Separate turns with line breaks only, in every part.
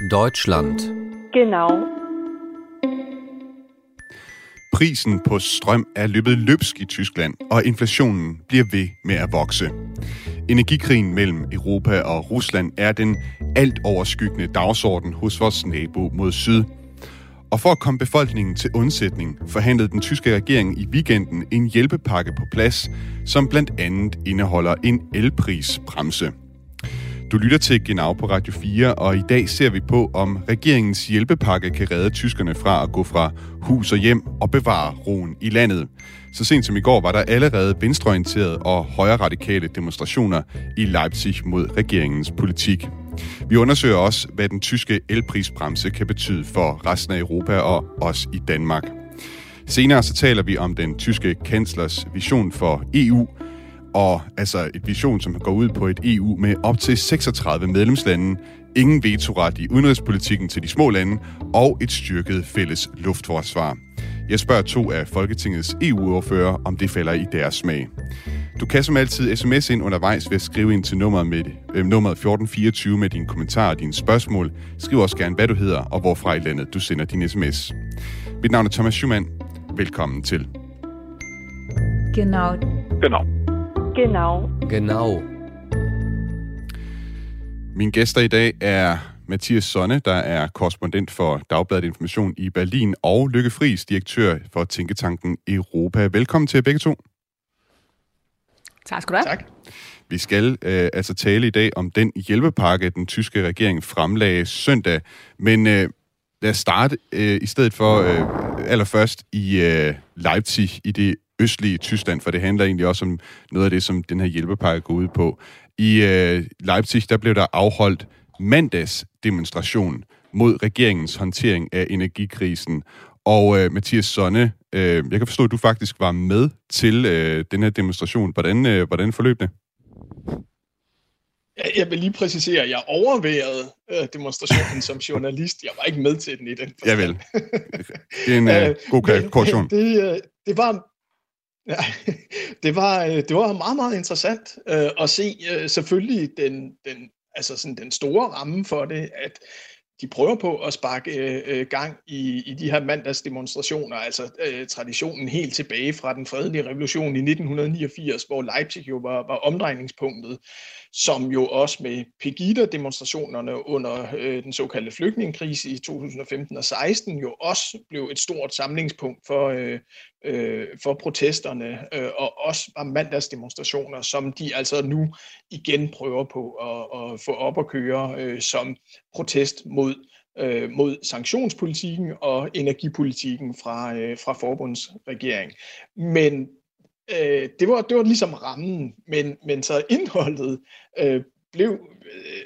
Deutschland.
Genau.
Prisen på strøm er løbet løbsk i Tyskland, og inflationen bliver ved med at vokse. Energikrigen mellem Europa og Rusland er den alt overskyggende dagsorden hos vores nabo mod syd. Og for at komme befolkningen til undsætning, forhandlede den tyske regering i weekenden en hjælpepakke på plads, som blandt andet indeholder en elprisbremse. Du lytter til Genau på Radio 4, og i dag ser vi på, om regeringens hjælpepakke kan redde tyskerne fra at gå fra hus og hjem og bevare roen i landet. Så sent som i går var der allerede venstreorienterede og højre radikale demonstrationer i Leipzig mod regeringens politik. Vi undersøger også, hvad den tyske elprisbremse kan betyde for resten af Europa og os i Danmark. Senere så taler vi om den tyske kanslers vision for EU, og altså et vision, som går ud på et EU med op til 36 medlemslande, ingen vetoret i udenrigspolitikken til de små lande og et styrket fælles luftforsvar. Jeg spørger to af Folketingets EU-ordfører, om det falder i deres smag. Du kan som altid sms ind undervejs ved at skrive ind til nummeret, med, øh, nummeret 1424 med dine kommentarer og dine spørgsmål. Skriv også gerne, hvad du hedder og hvorfra i landet du sender din sms. Mit navn er Thomas Schumann. Velkommen til.
Genau.
Genau.
Genau.
Genau.
Mine gæster i dag er Mathias Sonne, der er korrespondent for Dagbladet Information i Berlin, og Lykke Friis, direktør for Tænketanken Europa. Velkommen til begge to.
Tak skal du have.
Tak.
Vi skal øh, altså tale i dag om den hjælpepakke, den tyske regering fremlagde søndag. Men øh, lad os starte øh, i stedet for øh, allerførst i øh, Leipzig, i det østlige Tyskland, for det handler egentlig også om noget af det, som den her hjælpepakke går ud på. I øh, Leipzig, der blev der afholdt mandags demonstration mod regeringens håndtering af energikrisen. Og øh, Mathias Sonne, øh, jeg kan forstå, at du faktisk var med til øh, den her demonstration. Hvordan, øh, hvordan forløb det?
Jeg- Jeg vil lige præcisere, at jeg overværede øh, demonstrationen som journalist. Jeg var ikke med til den i den forstand.
Javel. Det er en øh, god korrektion.
Det, øh, det var... Ja, det var, øh, det var meget, meget interessant øh, at se øh, selvfølgelig den, den, altså sådan den store ramme for det, at de prøver på at sparke øh, gang i, i de her mandagsdemonstrationer, altså øh, traditionen helt tilbage fra den fredelige revolution i 1989, hvor Leipzig jo var, var omdrejningspunktet, som jo også med Pegida-demonstrationerne under øh, den såkaldte flygtningekrise i 2015 og 16 jo også blev et stort samlingspunkt for, øh, øh, for protesterne, øh, og også var mandagsdemonstrationer, som de altså nu igen prøver på at, at få op at køre øh, som protest mod øh, mod sanktionspolitikken og energipolitikken fra, øh, fra forbundsregering. Men øh, det, var, det var ligesom rammen, men, men så indholdet øh, blev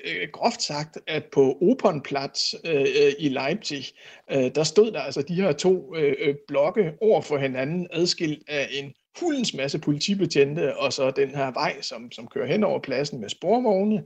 øh, groft sagt, at på Opernplatz øh, øh, i Leipzig, øh, der stod der altså de her to øh, øh, blokke over for hinanden, adskilt af en hulens masse politibetjente, og så den her vej, som, som kører hen over pladsen med sporvogne.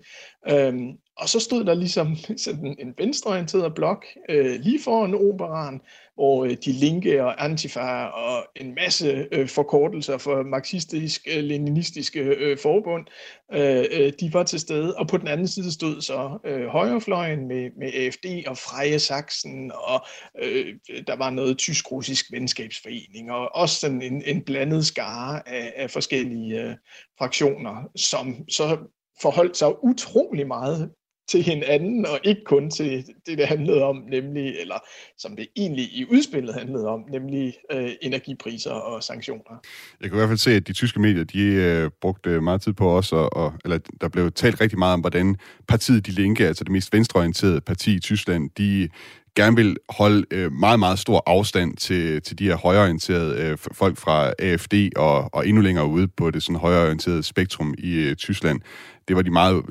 Øhm, og så stod der ligesom sådan en venstreorienteret blok øh, lige foran operan, hvor øh, de linke og antifa og en masse øh, forkortelser for marxistisk-leninistiske øh, øh, forbund, øh, øh, de var til stede. Og på den anden side stod så øh, højrefløjen med, med AFD og Freie Sachsen, og øh, der var noget tysk-russisk venskabsforening, og også sådan en, en blandet skare af, af forskellige øh, fraktioner, som så forholdt sig utrolig meget til hinanden, og ikke kun til det, det handlede om, nemlig, eller som det egentlig i udspillet handlede om, nemlig øh, energipriser og sanktioner.
Jeg kan i hvert fald se, at de tyske medier, de øh, brugte meget tid på os, og, og, eller der blev talt rigtig meget om, hvordan partiet De Linke, altså det mest venstreorienterede parti i Tyskland, de gerne vil holde øh, meget, meget stor afstand til, til de her højreorienterede øh, folk fra AFD og, og endnu længere ude på det sådan højreorienterede spektrum i øh, Tyskland. Det var de meget,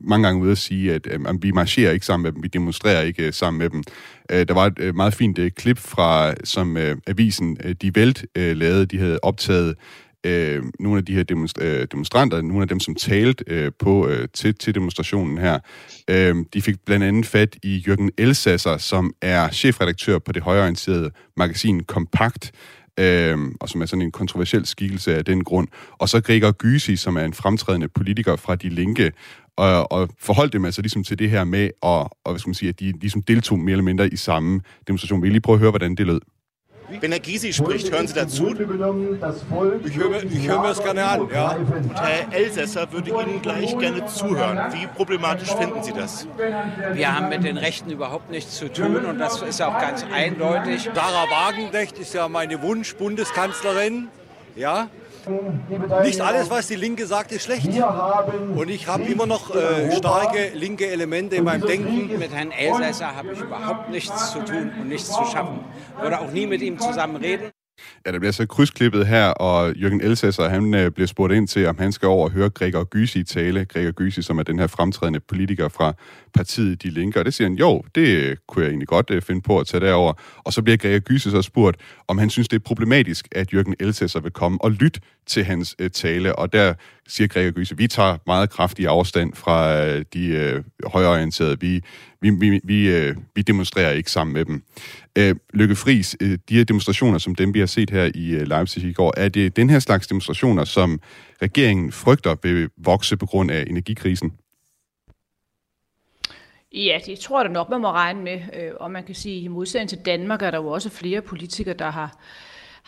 mange gange ude at sige, at øh, vi marcherer ikke sammen med dem, vi demonstrerer ikke øh, sammen med dem. Øh, der var et øh, meget fint øh, klip fra, som øh, avisen øh, Die Welt øh, lavede. De havde optaget øh, nogle af de her øh, demonstranter, nogle af dem, som talte øh, på øh, til, til demonstrationen her. Øh, de fik blandt andet fat i Jørgen Elsasser, som er chefredaktør på det højreorienterede magasin Kompakt, øh, og som er sådan en kontroversiel skikkelse af den grund. Og så Gregor Gysi, som er en fremtrædende politiker fra De Linke. og, og forholdt dem altså ligesom til det her med, og, og hvad skal man sige, at de ligesom deltog mere eller mindre i samme demonstration. Vi lige prøve at høre, hvordan det lød.
Wenn Herr Gysi spricht, hören Sie dazu?
Ich höre, ich höre mir das gerne an, ja.
Und Herr Elsässer würde Ihnen gleich gerne zuhören. Wie problematisch finden Sie das?
Wir haben mit den Rechten überhaupt nichts zu tun und das ist auch ganz eindeutig.
Sarah Wagenknecht ist ja meine Wunschbundeskanzlerin, ja. Nicht alles, was die Linke sagt, ist schlecht. Und ich habe immer noch äh, starke linke Elemente in meinem Denken.
Mit Herrn Elsässer habe ich überhaupt nichts zu tun und nichts zu schaffen. Würde auch nie mit ihm zusammen reden.
Ja, der bliver så krydsklippet her, og Jørgen Elsasser, han øh, bliver spurgt ind til, om han skal over og høre Gregor Gysi tale. Gregor Gysi, som er den her fremtrædende politiker fra partiet De Linker. Og det siger han, jo, det øh, kunne jeg egentlig godt øh, finde på at tage derover. Og så bliver Gregor Gysi så spurgt, om han synes, det er problematisk, at Jørgen Elsasser vil komme og lytte til hans øh, tale. Og der siger Gregor Gysi, vi tager meget kraftig afstand fra øh, de øh, højorienterede. Vi, vi, vi, vi, øh, vi demonstrerer ikke sammen med dem. Øh, Lykke Friis, øh, de her demonstrationer, som dem vi har set her i øh, Leipzig i går, er det den her slags demonstrationer, som regeringen frygter vil vokse på grund af energikrisen?
Ja, det tror jeg da nok, man må regne med. Øh, og man kan sige, at i modsætning til Danmark er der jo også flere politikere, der har,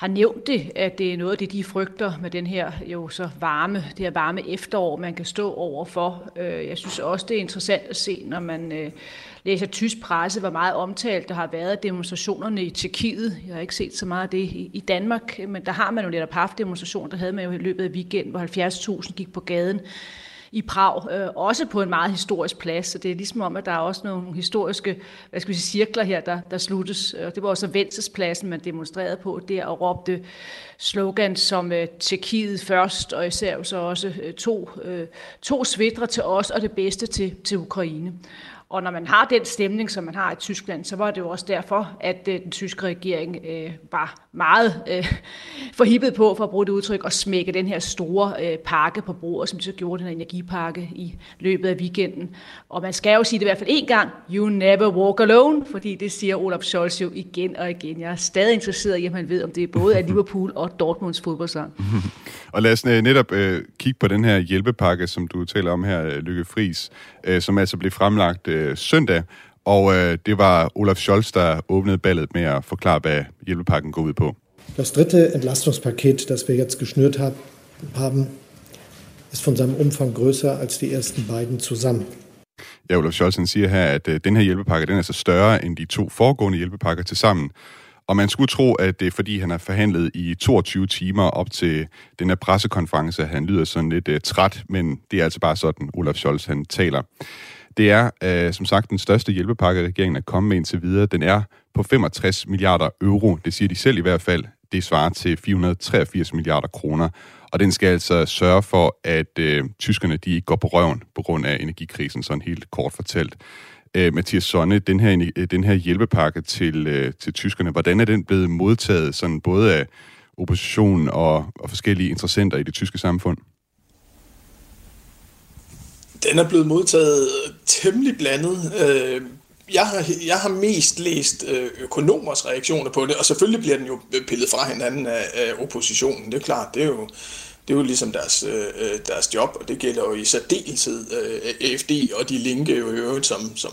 har nævnt det, at det er noget af det, de frygter med den her jo så varme, det her varme efterår, man kan stå overfor. Øh, jeg synes også, det er interessant at se, når man øh, læser tysk presse, hvor meget omtalt der har været demonstrationerne i Tjekkiet. Jeg har ikke set så meget af det i Danmark, men der har man jo netop haft demonstrationer, der havde man jo i løbet af weekenden, hvor 70.000 gik på gaden i Prag, øh, også på en meget historisk plads. Så det er ligesom om, at der er også nogle historiske hvad skal vi sige, cirkler her, der, der sluttes. Øh, det var også Venselspladsen, man demonstrerede på der og råbte slogans som øh, Tjekkiet først, og især så også øh, to, øh, to svitre til os og det bedste til, til Ukraine. Og når man har den stemning, som man har i Tyskland, så var det jo også derfor, at øh, den tyske regering øh, var meget øh, forhippet på, for at bruge det udtryk, at smække den her store øh, pakke på bordet, som de så gjorde, den her energipakke i løbet af weekenden. Og man skal jo sige det i hvert fald én gang, you never walk alone, fordi det siger Olaf Scholz jo igen og igen. Jeg er stadig interesseret i, at man ved, om det er både af Liverpool og Dortmunds fodboldsang.
og lad os øh, netop øh, kigge på den her hjælpepakke, som du taler om her, øh, Lykke Friis, øh, som altså blev fremlagt øh, søndag, og øh, det var Olaf Scholz, der åbnede ballet med at forklare, hvad hjælpepakken går ud på.
Das dritte Entlastungspaket, das wir jetzt geschnürt haben, ist von seinem Umfang größer als die ersten beiden zusammen.
Ja, Olaf Scholz siger her, at øh, den her hjælpepakke den er så større end de to foregående hjælpepakker til sammen. Og man skulle tro, at det er fordi, han har forhandlet i 22 timer op til den her pressekonference, han lyder sådan lidt uh, træt, men det er altså bare sådan, Olaf Scholz han taler. Det er øh, som sagt den største hjælpepakke, regeringen er kommet med indtil videre. Den er på 65 milliarder euro. Det siger de selv i hvert fald. Det svarer til 483 milliarder kroner. Og den skal altså sørge for, at øh, tyskerne de ikke går på røven på grund af energikrisen, sådan helt kort fortalt. Øh, Mathias Sonne, den her, den her hjælpepakke til, øh, til tyskerne, hvordan er den blevet modtaget sådan både af oppositionen og, og forskellige interessenter i det tyske samfund?
Den er blevet modtaget øh, temmelig blandet. Øh, jeg har, jeg har mest læst øh, økonomers reaktioner på det, og selvfølgelig bliver den jo pillet fra hinanden af, af oppositionen. Det er klart, det er jo, det er jo ligesom deres, øh, deres job, og det gælder jo i særdeleshed øh, AFD og de linke jo i øvrigt, som, som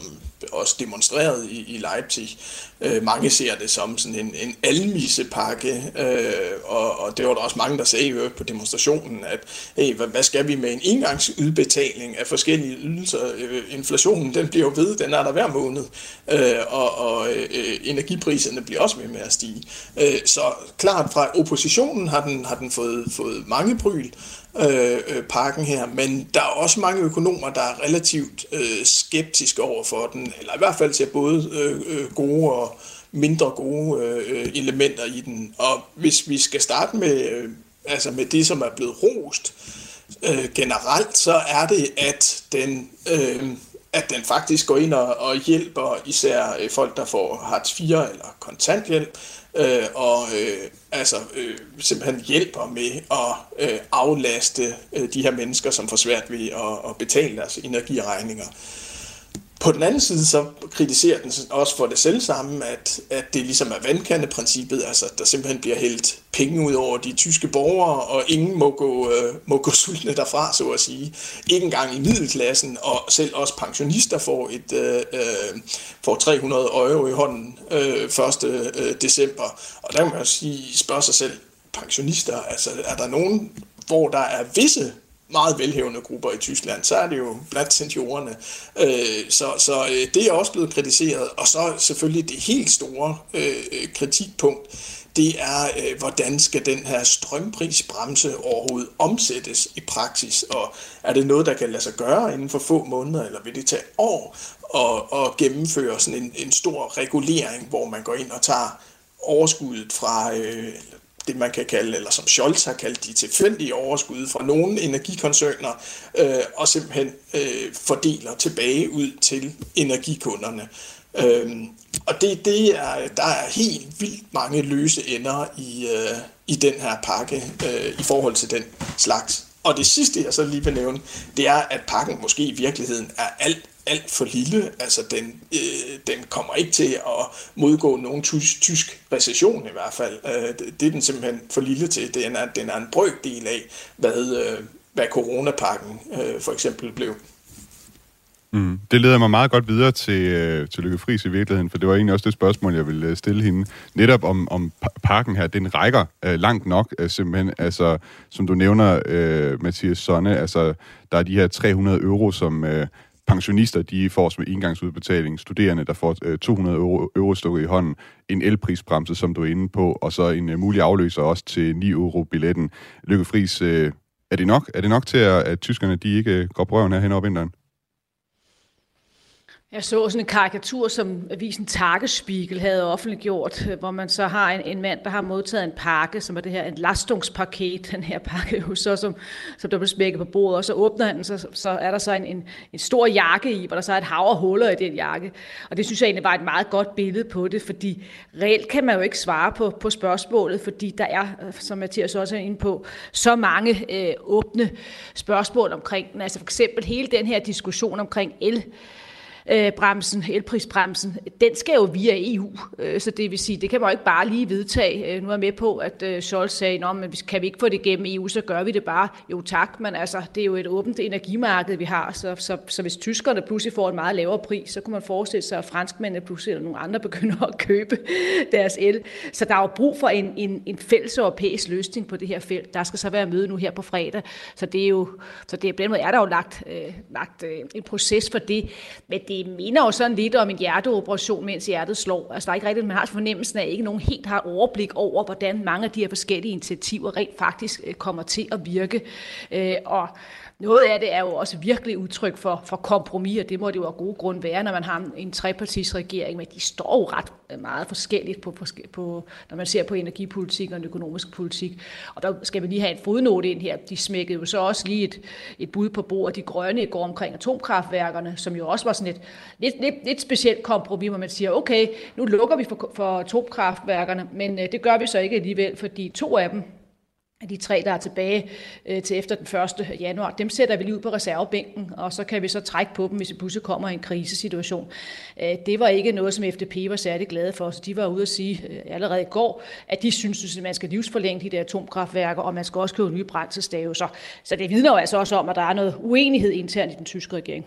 også demonstreret i, i Leipzig. Øh, mange ser det som sådan en, en almissepakke, øh, og, og det var der også mange, der sagde øh, på demonstrationen, at hey, hvad, hvad skal vi med en engangsudbetaling af forskellige ydelser? Øh, inflationen, den bliver jo ved, den er der hver måned, øh, og, og øh, energipriserne bliver også ved med at stige. Øh, så klart fra oppositionen har den, har den fået, fået mange bryl, øh, øh pakken her, men der er også mange økonomer, der er relativt øh, skeptiske over for den, eller i hvert fald ser både øh, øh, gode og mindre gode øh, elementer i den. Og hvis vi skal starte med, øh, altså med det, som er blevet rost øh, generelt, så er det, at den, øh, at den faktisk går ind og, og hjælper især øh, folk, der får Hartz 4 eller kontanthjælp, øh, og øh, altså øh, simpelthen hjælper med at øh, aflaste øh, de her mennesker, som får svært ved at, at betale deres energiregninger på den anden side så kritiserer den også for det selv samme, at, at det ligesom er vandkandeprincippet, altså der simpelthen bliver hældt penge ud over de tyske borgere, og ingen må gå, øh, må gå sultne derfra, så at sige. Ikke engang i middelklassen, og selv også pensionister får, et, øh, øh får 300 euro i hånden øh, 1. Øh, december. Og der må man sige, spørge sig selv, pensionister, altså er der nogen, hvor der er visse meget velhævende grupper i Tyskland, så er det jo blandt seniorerne. Øh, så så øh, det er også blevet kritiseret. Og så selvfølgelig det helt store øh, kritikpunkt, det er, øh, hvordan skal den her strømprisbremse overhovedet omsættes i praksis, og er det noget, der kan lade sig gøre inden for få måneder, eller vil det tage år at, at gennemføre sådan en, en stor regulering, hvor man går ind og tager overskuddet fra, øh, det man kan kalde, eller som Scholz har kaldt de tilfældige overskud fra nogle energikoncerner, øh, og simpelthen øh, fordeler tilbage ud til energikunderne. Øh, og det, det er, der er helt vildt mange løse ender i, øh, i den her pakke øh, i forhold til den slags. Og det sidste, jeg så lige vil nævne, det er, at pakken måske i virkeligheden er alt alt for lille. Altså, den, øh, den kommer ikke til at modgå nogen tysk, tysk recession i hvert fald. Øh, det, det er den simpelthen for lille til. Den er, den er en brøkdel af, hvad, øh, hvad coronapakken øh, for eksempel blev.
Mm. Det leder mig meget godt videre til, øh, til Lykke Friis i virkeligheden, for det var egentlig også det spørgsmål, jeg ville øh, stille hende. Netop om, om parken her, den rækker øh, langt nok, øh, simpelthen. Altså, som du nævner, øh, Mathias Sonne, altså, der er de her 300 euro, som... Øh, pensionister, de får som indgangsudbetaling, studerende, der får øh, 200 euro, euro stukket i hånden, en elprisbremse, som du er inde på, og så en øh, mulig afløser også til 9 euro billetten. Lykke Friis, øh, er det nok? Er det nok til, at, at tyskerne de ikke går på røven her hen over vinteren?
Jeg så sådan en karikatur, som avisen Tagespiegel havde offentliggjort, øh, hvor man så har en, en mand, der har modtaget en pakke, som er det her en lastungspaket, den her pakke, så, som, som der blev smækket på bordet, og så åbner han den, så, så er der så en, en, en stor jakke i, hvor der så er et hav og huller i den jakke. Og det synes jeg egentlig var et meget godt billede på det, fordi reelt kan man jo ikke svare på, på spørgsmålet, fordi der er, øh, som Mathias også er inde på, så mange øh, åbne spørgsmål omkring den. Altså for eksempel hele den her diskussion omkring el, øh, bremsen, elprisbremsen, den skal jo via EU. Øh, så det vil sige, det kan man jo ikke bare lige vedtage. Øh, nu er jeg med på, at øh, Scholz sagde, at kan vi ikke få det gennem EU, så gør vi det bare. Jo tak, men altså, det er jo et åbent energimarked, vi har, så, så, så hvis tyskerne pludselig får en meget lavere pris, så kunne man forestille sig, at franskmændene pludselig eller nogle andre begynder at købe deres el. Så der er jo brug for en, en, en fælles europæisk løsning på det her felt. Der skal så være møde nu her på fredag, så det er jo, så det, på den måde er der jo lagt, øh, lagt øh, en proces for det. Men det minder jo sådan lidt om en hjerteoperation, mens hjertet slår. Altså der er ikke rigtigt, man har fornemmelsen af, at ikke nogen helt har overblik over, hvordan mange af de her forskellige initiativer rent faktisk øh, kommer til at virke. Øh, og noget af det er jo også virkelig udtryk for, for kompromis, og det må det jo af gode grund være, når man har en trepartisregering, men de står jo ret øh, meget forskelligt, på, på, når man ser på energipolitik og en økonomisk politik. Og der skal vi lige have en fodnote ind her. De smækkede jo så også lige et, et bud på bordet, de grønne går omkring atomkraftværkerne, som jo også var sådan et lidt, lidt, lidt specielt kompromis, hvor man siger, okay, nu lukker vi for, for atomkraftværkerne, men øh, det gør vi så ikke alligevel, fordi to af dem, de tre, der er tilbage øh, til efter den 1. januar, dem sætter vi lige ud på reservebænken, og så kan vi så trække på dem, hvis busse pludselig kommer i en krisesituation. Øh, det var ikke noget, som FDP var særlig glade for, så de var ude at sige øh, allerede i går, at de synes, at man skal livsforlænge de der atomkraftværker, og man skal også købe nye brændselstave. Så, så det vidner jo altså også om, at der er noget uenighed internt i den tyske regering.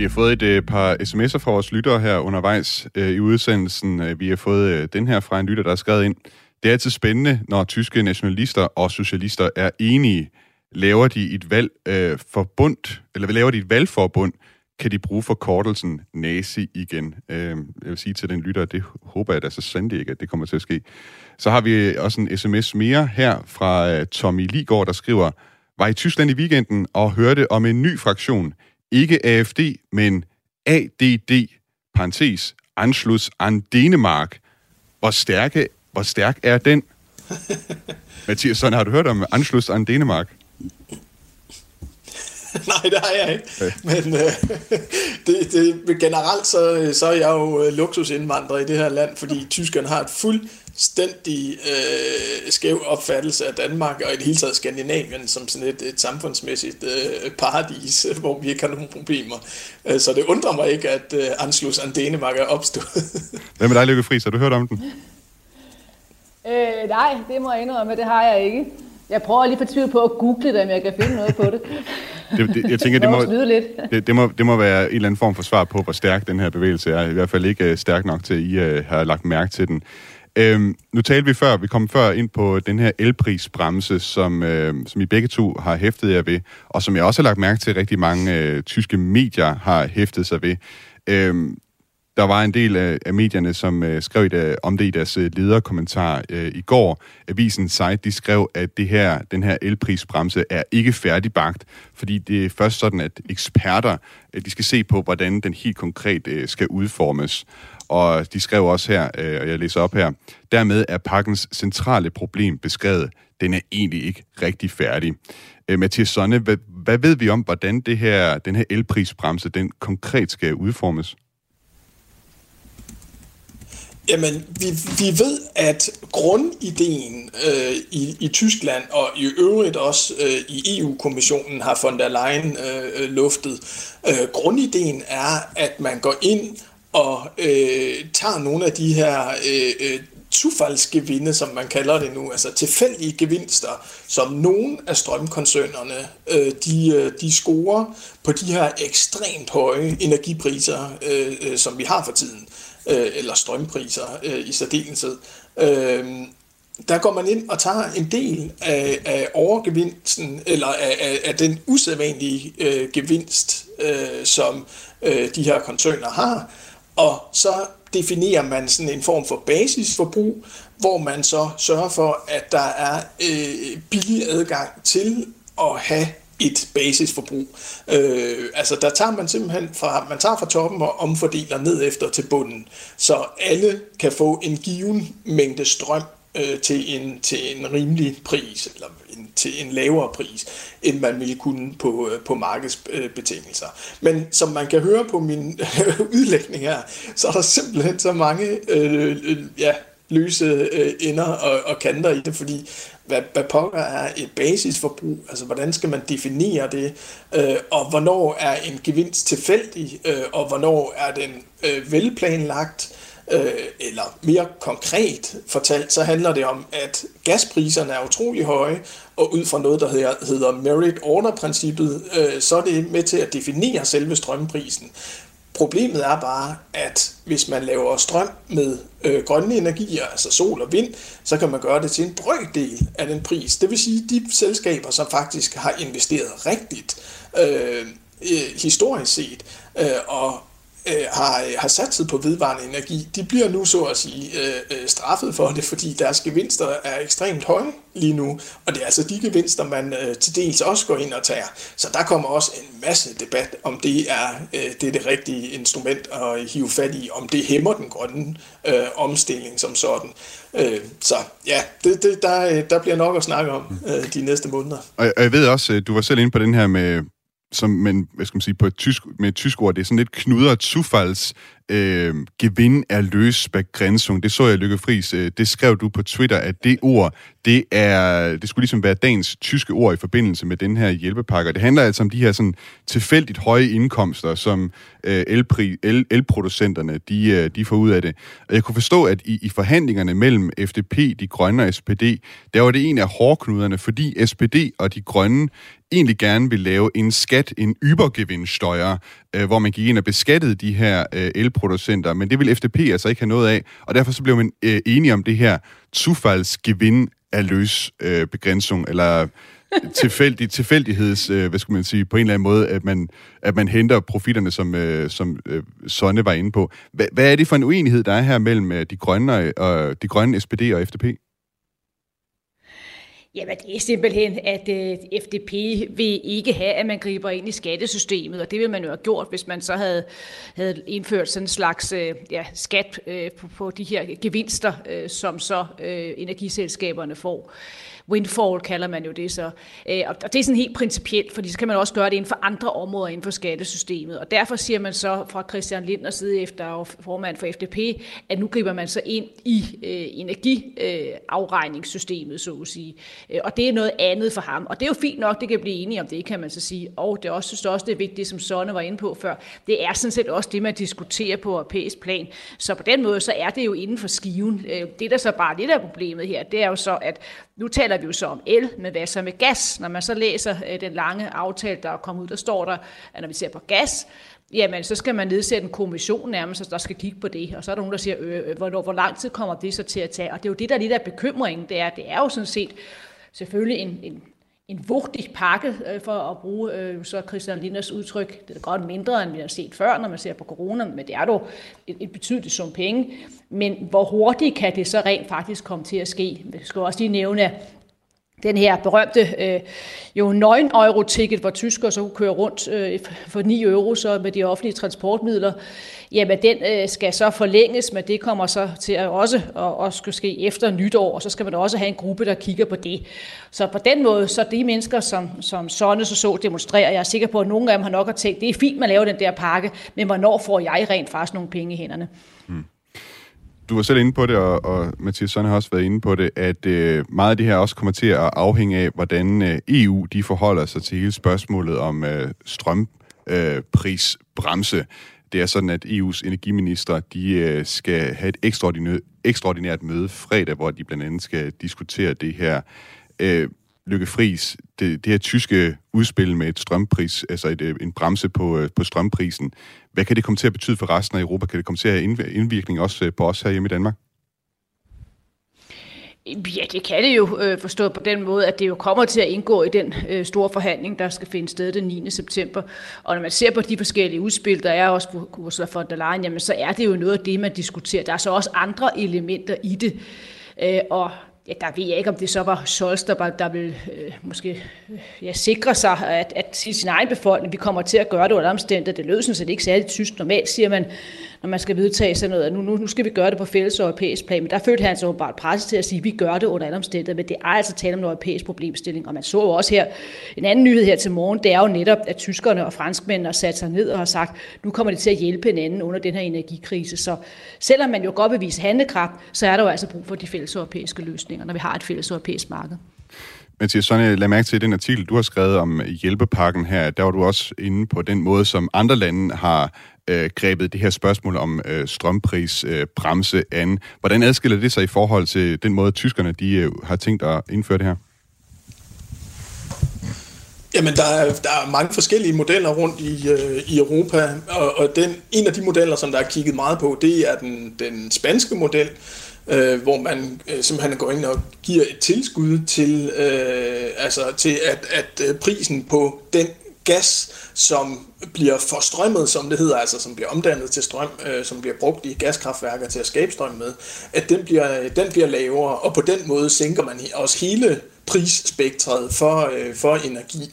Vi har fået et øh, par sms'er fra vores lyttere her undervejs øh, i udsendelsen. Øh, vi har fået øh, den her fra en lytter, der er skrevet ind. Det er altid spændende, når tyske nationalister og socialister er enige. Laver de et valg øh, forbund, eller laver de et valgforbund, kan de bruge forkortelsen nazi igen. Øh, jeg vil sige til den lytter, det håber jeg da så sandelig ikke, at det kommer til at ske. Så har vi øh, også en sms mere her fra øh, Tommy Ligård, der skriver, var i Tyskland i weekenden og hørte om en ny fraktion – ikke AFD, men ADD, parentes, Anschluss an Dänemark. Hvor, stærke, hvor stærk er den? Mathias, sådan har du hørt om Anschluss an Dänemark?
Nej, Nej, det har jeg ikke. Okay. Men øh, det, det, generelt så, så er jeg jo øh, luksusindvandrer i det her land, fordi tyskerne har et fuldstændig øh, skæv opfattelse af Danmark og i det hele taget Skandinavien som sådan et, et samfundsmæssigt øh, paradis, hvor vi ikke har nogen problemer. Øh, så det undrer mig ikke, at øh, Anslus an Dänemark er opstået.
Hvad med dig, Lykke Friis? Har du hørt om den?
Øh, nej, det må jeg indrømme, det har jeg ikke. Jeg prøver lige for tvivl på at google det, om jeg kan finde noget på det.
det, det jeg tænker, det må, det, det, må, det må være en eller anden form for svar på, hvor stærk den her bevægelse er. I hvert fald ikke uh, stærk nok til, at I uh, har lagt mærke til den. Øhm, nu talte vi før, vi kom før ind på den her elprisbremse, som, øh, som I begge to har hæftet jer ved, og som jeg også har lagt mærke til, at rigtig mange øh, tyske medier har hæftet sig ved. Øhm, der var en del af, af medierne, som øh, skrev det, øh, om det i deres øh, lederkommentar øh, i går. Avisen site, de skrev, at det her, den her elprisbremse er ikke færdigbagt, fordi det er først sådan, at eksperter øh, de skal se på, hvordan den helt konkret øh, skal udformes. Og de skrev også her, øh, og jeg læser op her, dermed er pakkens centrale problem beskrevet. Den er egentlig ikke rigtig færdig. Øh, Mathias Sonne, hvad, hvad ved vi om, hvordan det her, den her elprisbremse den konkret skal udformes?
Jamen, vi, vi ved, at grundideen øh, i, i Tyskland og i øvrigt også øh, i EU-kommissionen har von der Leyen øh, luftet. Øh, grundideen er, at man går ind og øh, tager nogle af de her øh, øh tufaldsgevinde, som man kalder det nu, altså tilfældige gevinster, som nogle af strømkoncernerne, øh, de, øh, de scorer på de her ekstremt høje energipriser, øh, øh som vi har for tiden øh, øh, eller strømpriser øh, i særdeleshed. Øh, der går man ind og tager en del af, af overgevinsten, eller af, af, af den usædvanlige øh, gevinst, øh, som øh, de her koncerner har, og så definerer man sådan en form for basisforbrug, hvor man så sørger for, at der er øh, billig adgang til at have et basisforbrug. Øh, altså der tager man simpelthen fra, man tager fra toppen og omfordeler ned efter til bunden, så alle kan få en given mængde strøm øh, til, en, til en rimelig pris, eller en, til en lavere pris, end man ville kunne på, øh, på markedsbetingelser. Men som man kan høre på min udlægning her, så er der simpelthen så mange øh, øh, ja, løse øh, ender og, og kanter i det, fordi hvad, hvad pokker er et basisforbrug, altså hvordan skal man definere det, øh, og hvornår er en gevinst tilfældig, øh, og hvornår er den øh, velplanlagt, øh, eller mere konkret fortalt, så handler det om, at gaspriserne er utrolig høje, og ud fra noget, der hedder, hedder merit order-princippet, øh, så er det med til at definere selve strømprisen. Problemet er bare, at hvis man laver strøm med øh, grønne energier, altså sol og vind, så kan man gøre det til en brøkdel af den pris. Det vil sige, de selskaber, som faktisk har investeret rigtigt øh, øh historisk set, øh, og øh, har, har satset på vedvarende energi, de bliver nu så at sige øh, øh, straffet for det, fordi deres gevinster er ekstremt høje lige nu, og det er altså de gevinster, man øh, til dels også går ind og tager. Så der kommer også en masse debat, om det er, øh, det, er det rigtige instrument at hive fat i, om det hæmmer den grønne øh, omstilling som sådan. Øh, så ja, det, det, der, der bliver nok at snakke om øh, de næste måneder.
Og jeg ved også, øh, du var selv inde på den her med som men, hvad skal man sige, på et tysk, med et tysk ord, det er sådan lidt knudret Zufalls øh, gewinn er løsbegrænsung. Det så jeg, Lykke Friis, øh, det skrev du på Twitter, at det ord, det, er, det skulle ligesom være dagens tyske ord i forbindelse med den her hjælpepakke. Det handler altså om de her sådan tilfældigt høje indkomster, som øh, elpri, el, elproducenterne de, øh, de får ud af det. Og jeg kunne forstå, at i, i forhandlingerne mellem FDP, de grønne og SPD, der var det en af hårdknuderne, fordi SPD og de grønne egentlig gerne vil lave en skat, en ybergevinststøjer, øh, hvor man gik ind og beskattede de her øh, elproducenter, men det vil FDP altså ikke have noget af, og derfor så blev man øh, enige om det her Zufallsgewinn af løs øh, begrænsning, eller øh, tilfældig, tilfældigheds, øh, hvad skulle man sige, på en eller anden måde, at man, at man henter profitterne, som, øh, som øh, Sonne var inde på. Hva, hvad er det for en uenighed, der er her mellem øh, de grønne, og, de grønne SPD og FDP?
Jamen, det er simpelthen, at øh, FDP vil ikke have, at man griber ind i skattesystemet, og det ville man jo have gjort, hvis man så havde, havde indført sådan en slags øh, ja, skat øh, på, på de her gevinster, som så energiselskaberne får windfall kalder man jo det så. Øh, og det er sådan helt principielt, fordi så kan man også gøre det inden for andre områder inden for skattesystemet. Og derfor siger man så fra Christian Linders side efter formand for FDP, at nu griber man så ind i øh, energiafregningssystemet, så at sige. Øh, og det er noget andet for ham. Og det er jo fint nok, det kan blive enige om det, kan man så sige. Og det er også, synes også, det er vigtigt, som Sonne var inde på før. Det er sådan set også det, man diskuterer på europæisk plan. Så på den måde, så er det jo inden for skiven. Øh, det, der så bare lidt er problemet her, det er jo så, at nu taler vi jo så om el, men hvad så med gas? Når man så læser øh, den lange aftale, der er kommet ud, der står der, at når vi ser på gas, jamen så skal man nedsætte en kommission nærmest, der skal kigge på det. Og så er der nogen, der siger, øh, øh, hvor, hvor lang tid kommer det så til at tage? Og det er jo det, der er lidt bekymringen, det er, det er jo sådan set selvfølgelig en, en en vugtig pakke, øh, for at bruge øh, så Christian Linders udtryk. Det er godt mindre, end vi har set før, når man ser på corona, men det er dog et, et betydeligt sum penge. Men hvor hurtigt kan det så rent faktisk komme til at ske? Vi skal også lige nævne, den her berømte øh, jo 9 euro ticket, hvor tyskere så kunne køre rundt øh, for 9 euro så med de offentlige transportmidler, jamen den øh, skal så forlænges, men det kommer så til at også at, at ske efter nytår, og så skal man også have en gruppe, der kigger på det. Så på den måde, så de mennesker, som, som Sonne så så demonstrerer, jeg er sikker på, at nogle af dem har nok at tænkt, det er fint, man laver den der pakke, men hvornår får jeg rent faktisk nogle penge i hænderne? Mm
du var selv inde på det, og, og Mathias Sønne har også været inde på det, at øh, meget af det her også kommer til at afhænge af, hvordan øh, EU de forholder sig til hele spørgsmålet om øh, strømprisbremse. Det er sådan, at EU's energiminister de øh, skal have et ekstraordinært, ekstraordinært møde fredag, hvor de blandt andet skal diskutere det her. Øh, Lykke Friis, det, det her tyske udspil med et strømpris, altså et, øh, en bremse på, øh, på strømprisen, hvad kan det komme til at betyde for resten af Europa? Kan det komme til at have indvirkning også på os her hjemme i Danmark?
Ja, det kan det jo øh, forstået på den måde, at det jo kommer til at indgå i den øh, store forhandling, der skal finde sted den 9. september. Og når man ser på de forskellige udspil, der er også på Ursula von der Leyen, jamen, så er det jo noget af det, man diskuterer. Der er så også andre elementer i det. Øh, og ja, der ved jeg ikke, om det så var Scholz, der, der vil øh, måske øh, ja, sikre sig, at, at sin egen befolkning, vi kommer til at gøre det under omstændigheder. Det lød sådan set ikke særligt tysk. Normalt siger man, når man skal vedtage sådan noget, at nu, nu, nu skal vi gøre det på fælles europæisk plan. Men der følte han sig bare presset til at sige, at vi gør det under alle omstændigheder, men det er altså tale om en europæisk problemstilling. Og man så jo også her, en anden nyhed her til morgen, det er jo netop, at tyskerne og franskmændene har sat sig ned og har sagt, nu kommer det til at hjælpe hinanden under den her energikrise. Så selvom man jo godt vil vise handekraft, så er der jo altså brug for de fælles europæiske løsninger, når vi har et fælles europæisk marked.
Mathias Sonne, lad mærke til den artikel, du har skrevet om øh, hjælpepakken her. Der var du også inde på den måde, som andre lande har øh, grebet det her spørgsmål om øh, strømprisbremse øh, an. Hvordan adskiller det sig i forhold til den måde, tyskerne de, øh, har tænkt at indføre det her?
Jamen, der er, der er mange forskellige modeller rundt i, øh, i Europa, og, og den, en af de modeller, som der er kigget meget på, det er den, den spanske model, øh, Øh, hvor man øh, simpelthen går ind og giver et tilskud til, øh, altså til at, at øh, prisen på den gas, som bliver forstrømmet, som det hedder, altså som bliver omdannet til strøm, øh, som bliver brugt i gaskraftværker til at skabe strøm med, at den bliver, øh, den bliver lavere, og på den måde sænker man også hele prisspektret for, øh, for energi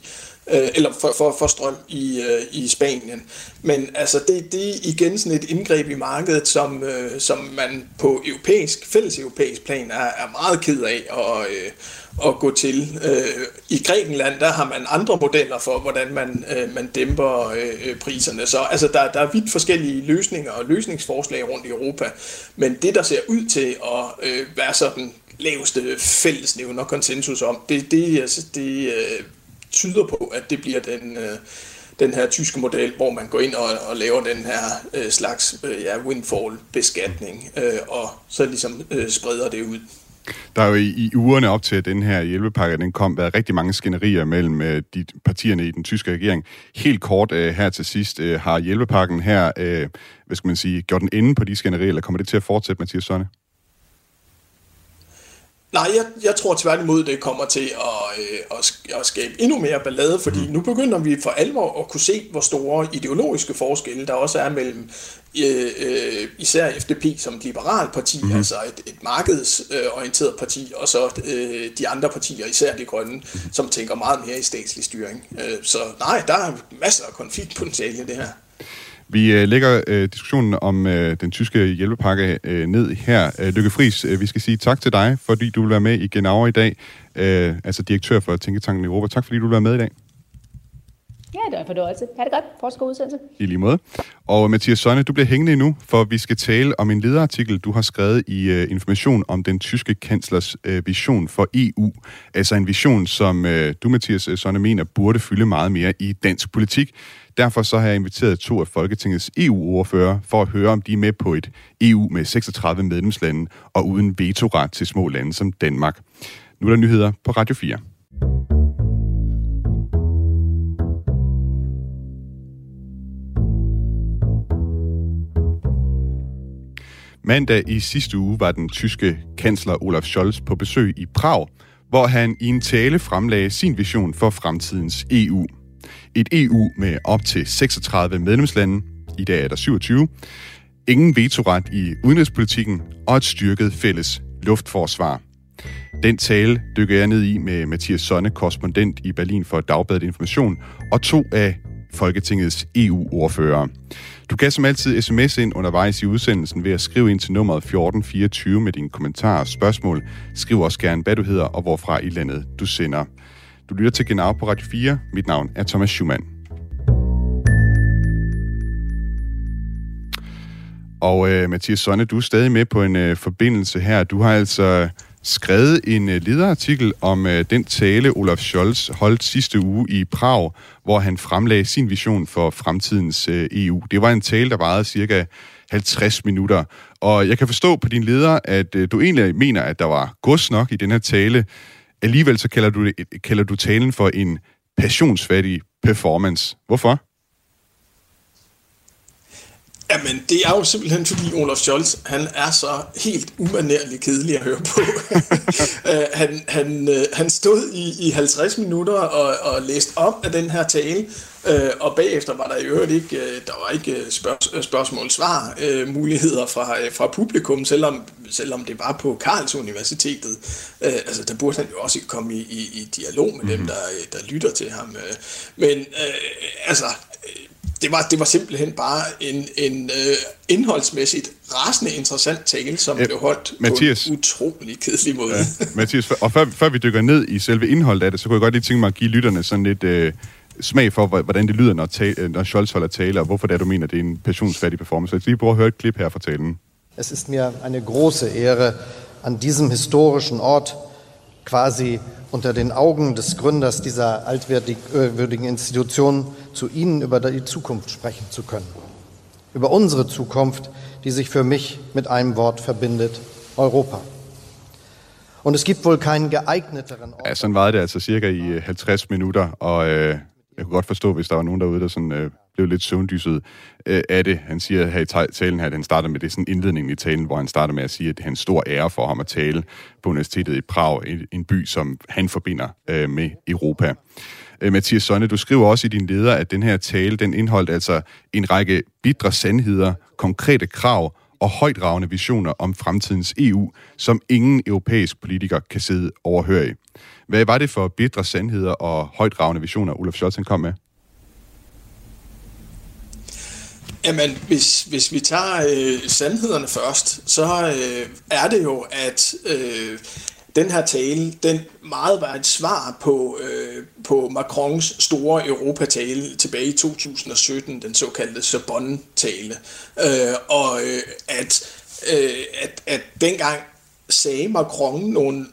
øh, eller for, for, for strøm i, øh, i Spanien. Men altså det, det er igen sådan et indgreb i markedet, som, øh, som man på europæisk, fælles europæisk plan er, er meget ked af at, øh, at gå til. Øh, I Grækenland, der har man andre modeller for, hvordan man, øh, man dæmper øh, priserne. Så altså, der, der er vidt forskellige løsninger og løsningsforslag rundt i Europa. Men det, der ser ud til at øh, være sådan laveste fællesnævner konsensus om, det, det, altså, det øh, tyder på, at det bliver den, øh, den her tyske model, hvor man går ind og, og laver den her øh, slags øh, ja, windfall-beskatning, øh, og så ligesom øh, spreder det ud.
Der er jo i, i ugerne op til, at den her hjælpepakke den kom, været rigtig mange skænderier mellem øh, de partierne i den tyske regering. Helt kort øh, her til sidst, øh, har hjælpepakken her, øh, hvad skal man sige, gjort den inde på de skænderier, eller kommer det til at fortsætte, Mathias Sønne?
Nej, jeg, jeg tror tværtimod, det kommer til at, øh, at, at skabe endnu mere ballade, fordi mm. nu begynder vi for alvor at kunne se, hvor store ideologiske forskelle der også er mellem øh, øh, især FDP som et liberalt parti, mm. altså et, et markedsorienteret parti, og så øh, de andre partier, især de grønne, mm. som tænker meget mere i statslig styring. Øh, så nej, der er masser af konfliktpotentiale i det her.
Vi øh, lægger øh, diskussionen om øh, den tyske hjælpepakke øh, ned her. Øh, Lykke Friis, øh, vi skal sige tak til dig, fordi du vil være med i Genau i dag. Øh, altså direktør for Tænketanken Europa. Tak fordi du vil være med i dag.
Ja, det var en fornøjelse. Ha' det godt. Fortsat god udsendelse.
I lige måde. Og Mathias Sonne, du bliver hængende nu, for vi skal tale om en lederartikel, du har skrevet i uh, Information om den tyske kanslers uh, vision for EU. Altså en vision, som uh, du, Mathias Sonne, mener burde fylde meget mere i dansk politik. Derfor så har jeg inviteret to af Folketingets EU-ordfører for at høre, om de er med på et EU med 36 medlemslande og uden vetoret til små lande som Danmark. Nu er der nyheder på Radio 4. Mandag i sidste uge var den tyske kansler Olaf Scholz på besøg i Prag, hvor han i en tale fremlagde sin vision for fremtidens EU. Et EU med op til 36 medlemslande, i dag er der 27, ingen vetoret i udenrigspolitikken og et styrket fælles luftforsvar. Den tale dykker jeg ned i med Mathias Sonne, korrespondent i Berlin for Dagbladet Information, og to af Folketingets EU-ordfører. Du kan som altid sms ind undervejs i udsendelsen ved at skrive ind til nummeret 1424 med dine kommentarer og spørgsmål. Skriv også gerne, hvad du hedder og hvorfra i landet du sender. Du lytter til Genau på Radio 4. Mit navn er Thomas Schumann. Og øh, Mathias Sonne, du er stadig med på en øh, forbindelse her. Du har altså skrevet en øh, lederartikel om øh, den tale, Olaf Scholz holdt sidste uge i Prag, hvor han fremlagde sin vision for fremtidens øh, EU. Det var en tale, der varede cirka 50 minutter. Og jeg kan forstå på din leder, at øh, du egentlig mener, at der var gods nok i den her tale. Alligevel så kalder du, det, kalder du talen for en passionsfattig performance. Hvorfor?
Jamen, det er jo simpelthen, fordi Olaf Scholz, han er så helt umanerligt kedelig at høre på. Øh, han, han, øh, han stod i, i 50 minutter og, og læste op af den her tale, øh, og bagefter var der i øvrigt ikke, der var ikke spørg, spørgsmål-svar muligheder fra, fra publikum, selvom, selvom det var på Karls Universitetet. altså, der burde han jo også komme i, i, i dialog med mm-hmm. dem, der, der lytter til ham. Men altså, det var, det var simpelthen bare en, en øh, indholdsmæssigt rasende interessant tale, som ja, blev holdt Mathias, på en utrolig kedelig måde. Ja,
Mathias, og før, før vi dykker ned i selve indholdet af det, så kunne jeg godt lige tænke mig at give lytterne sådan lidt øh, smag for, hvordan det lyder, når, tale, når Scholz holder tale, og hvorfor det er, du mener, det er en passionsfattig performance. Så jeg lige prøve at høre et klip her fra talen.
Es ist mir eine große Ehre, an diesem historischen Ort quasi unter den Augen des Gründers dieser altwürdigen Institution zu Ihnen über die Zukunft sprechen zu können. Über unsere Zukunft, die sich für mich mit einem Wort verbindet, Europa. Und es gibt wohl keinen geeigneteren
Ort. Ja, sådan var det altså cirka i 50 minutter, og øh, jeg kunne godt forstå, hvis der var nogen derude, der sådan, øh, blev lidt søvndyset øh, af det. Han siger her i talen her, at han starter med det sådan indledningen i talen, hvor han starter med at sige, at det er en stor ære for ham at tale på universitetet i Prag, en, en by, som han forbinder øh, med Europa. Øh, Mathias Sonne, du skriver også i din leder, at den her tale, den indeholdt altså en række bidre sandheder, konkrete krav og højdragende visioner om fremtidens EU, som ingen europæisk politiker kan sidde overhørig. i. Hvad var det for bidre sandheder og højdragende visioner, Olaf Scholz kom med?
Jamen, hvis, hvis vi tager øh, sandhederne først, så øh, er det jo, at øh, den her tale, den meget var et svar på, øh, på Macrons store Europatale tilbage i 2017, den såkaldte Sorbonne-tale. Øh, og øh, at, øh, at, at dengang sagde Macron nogle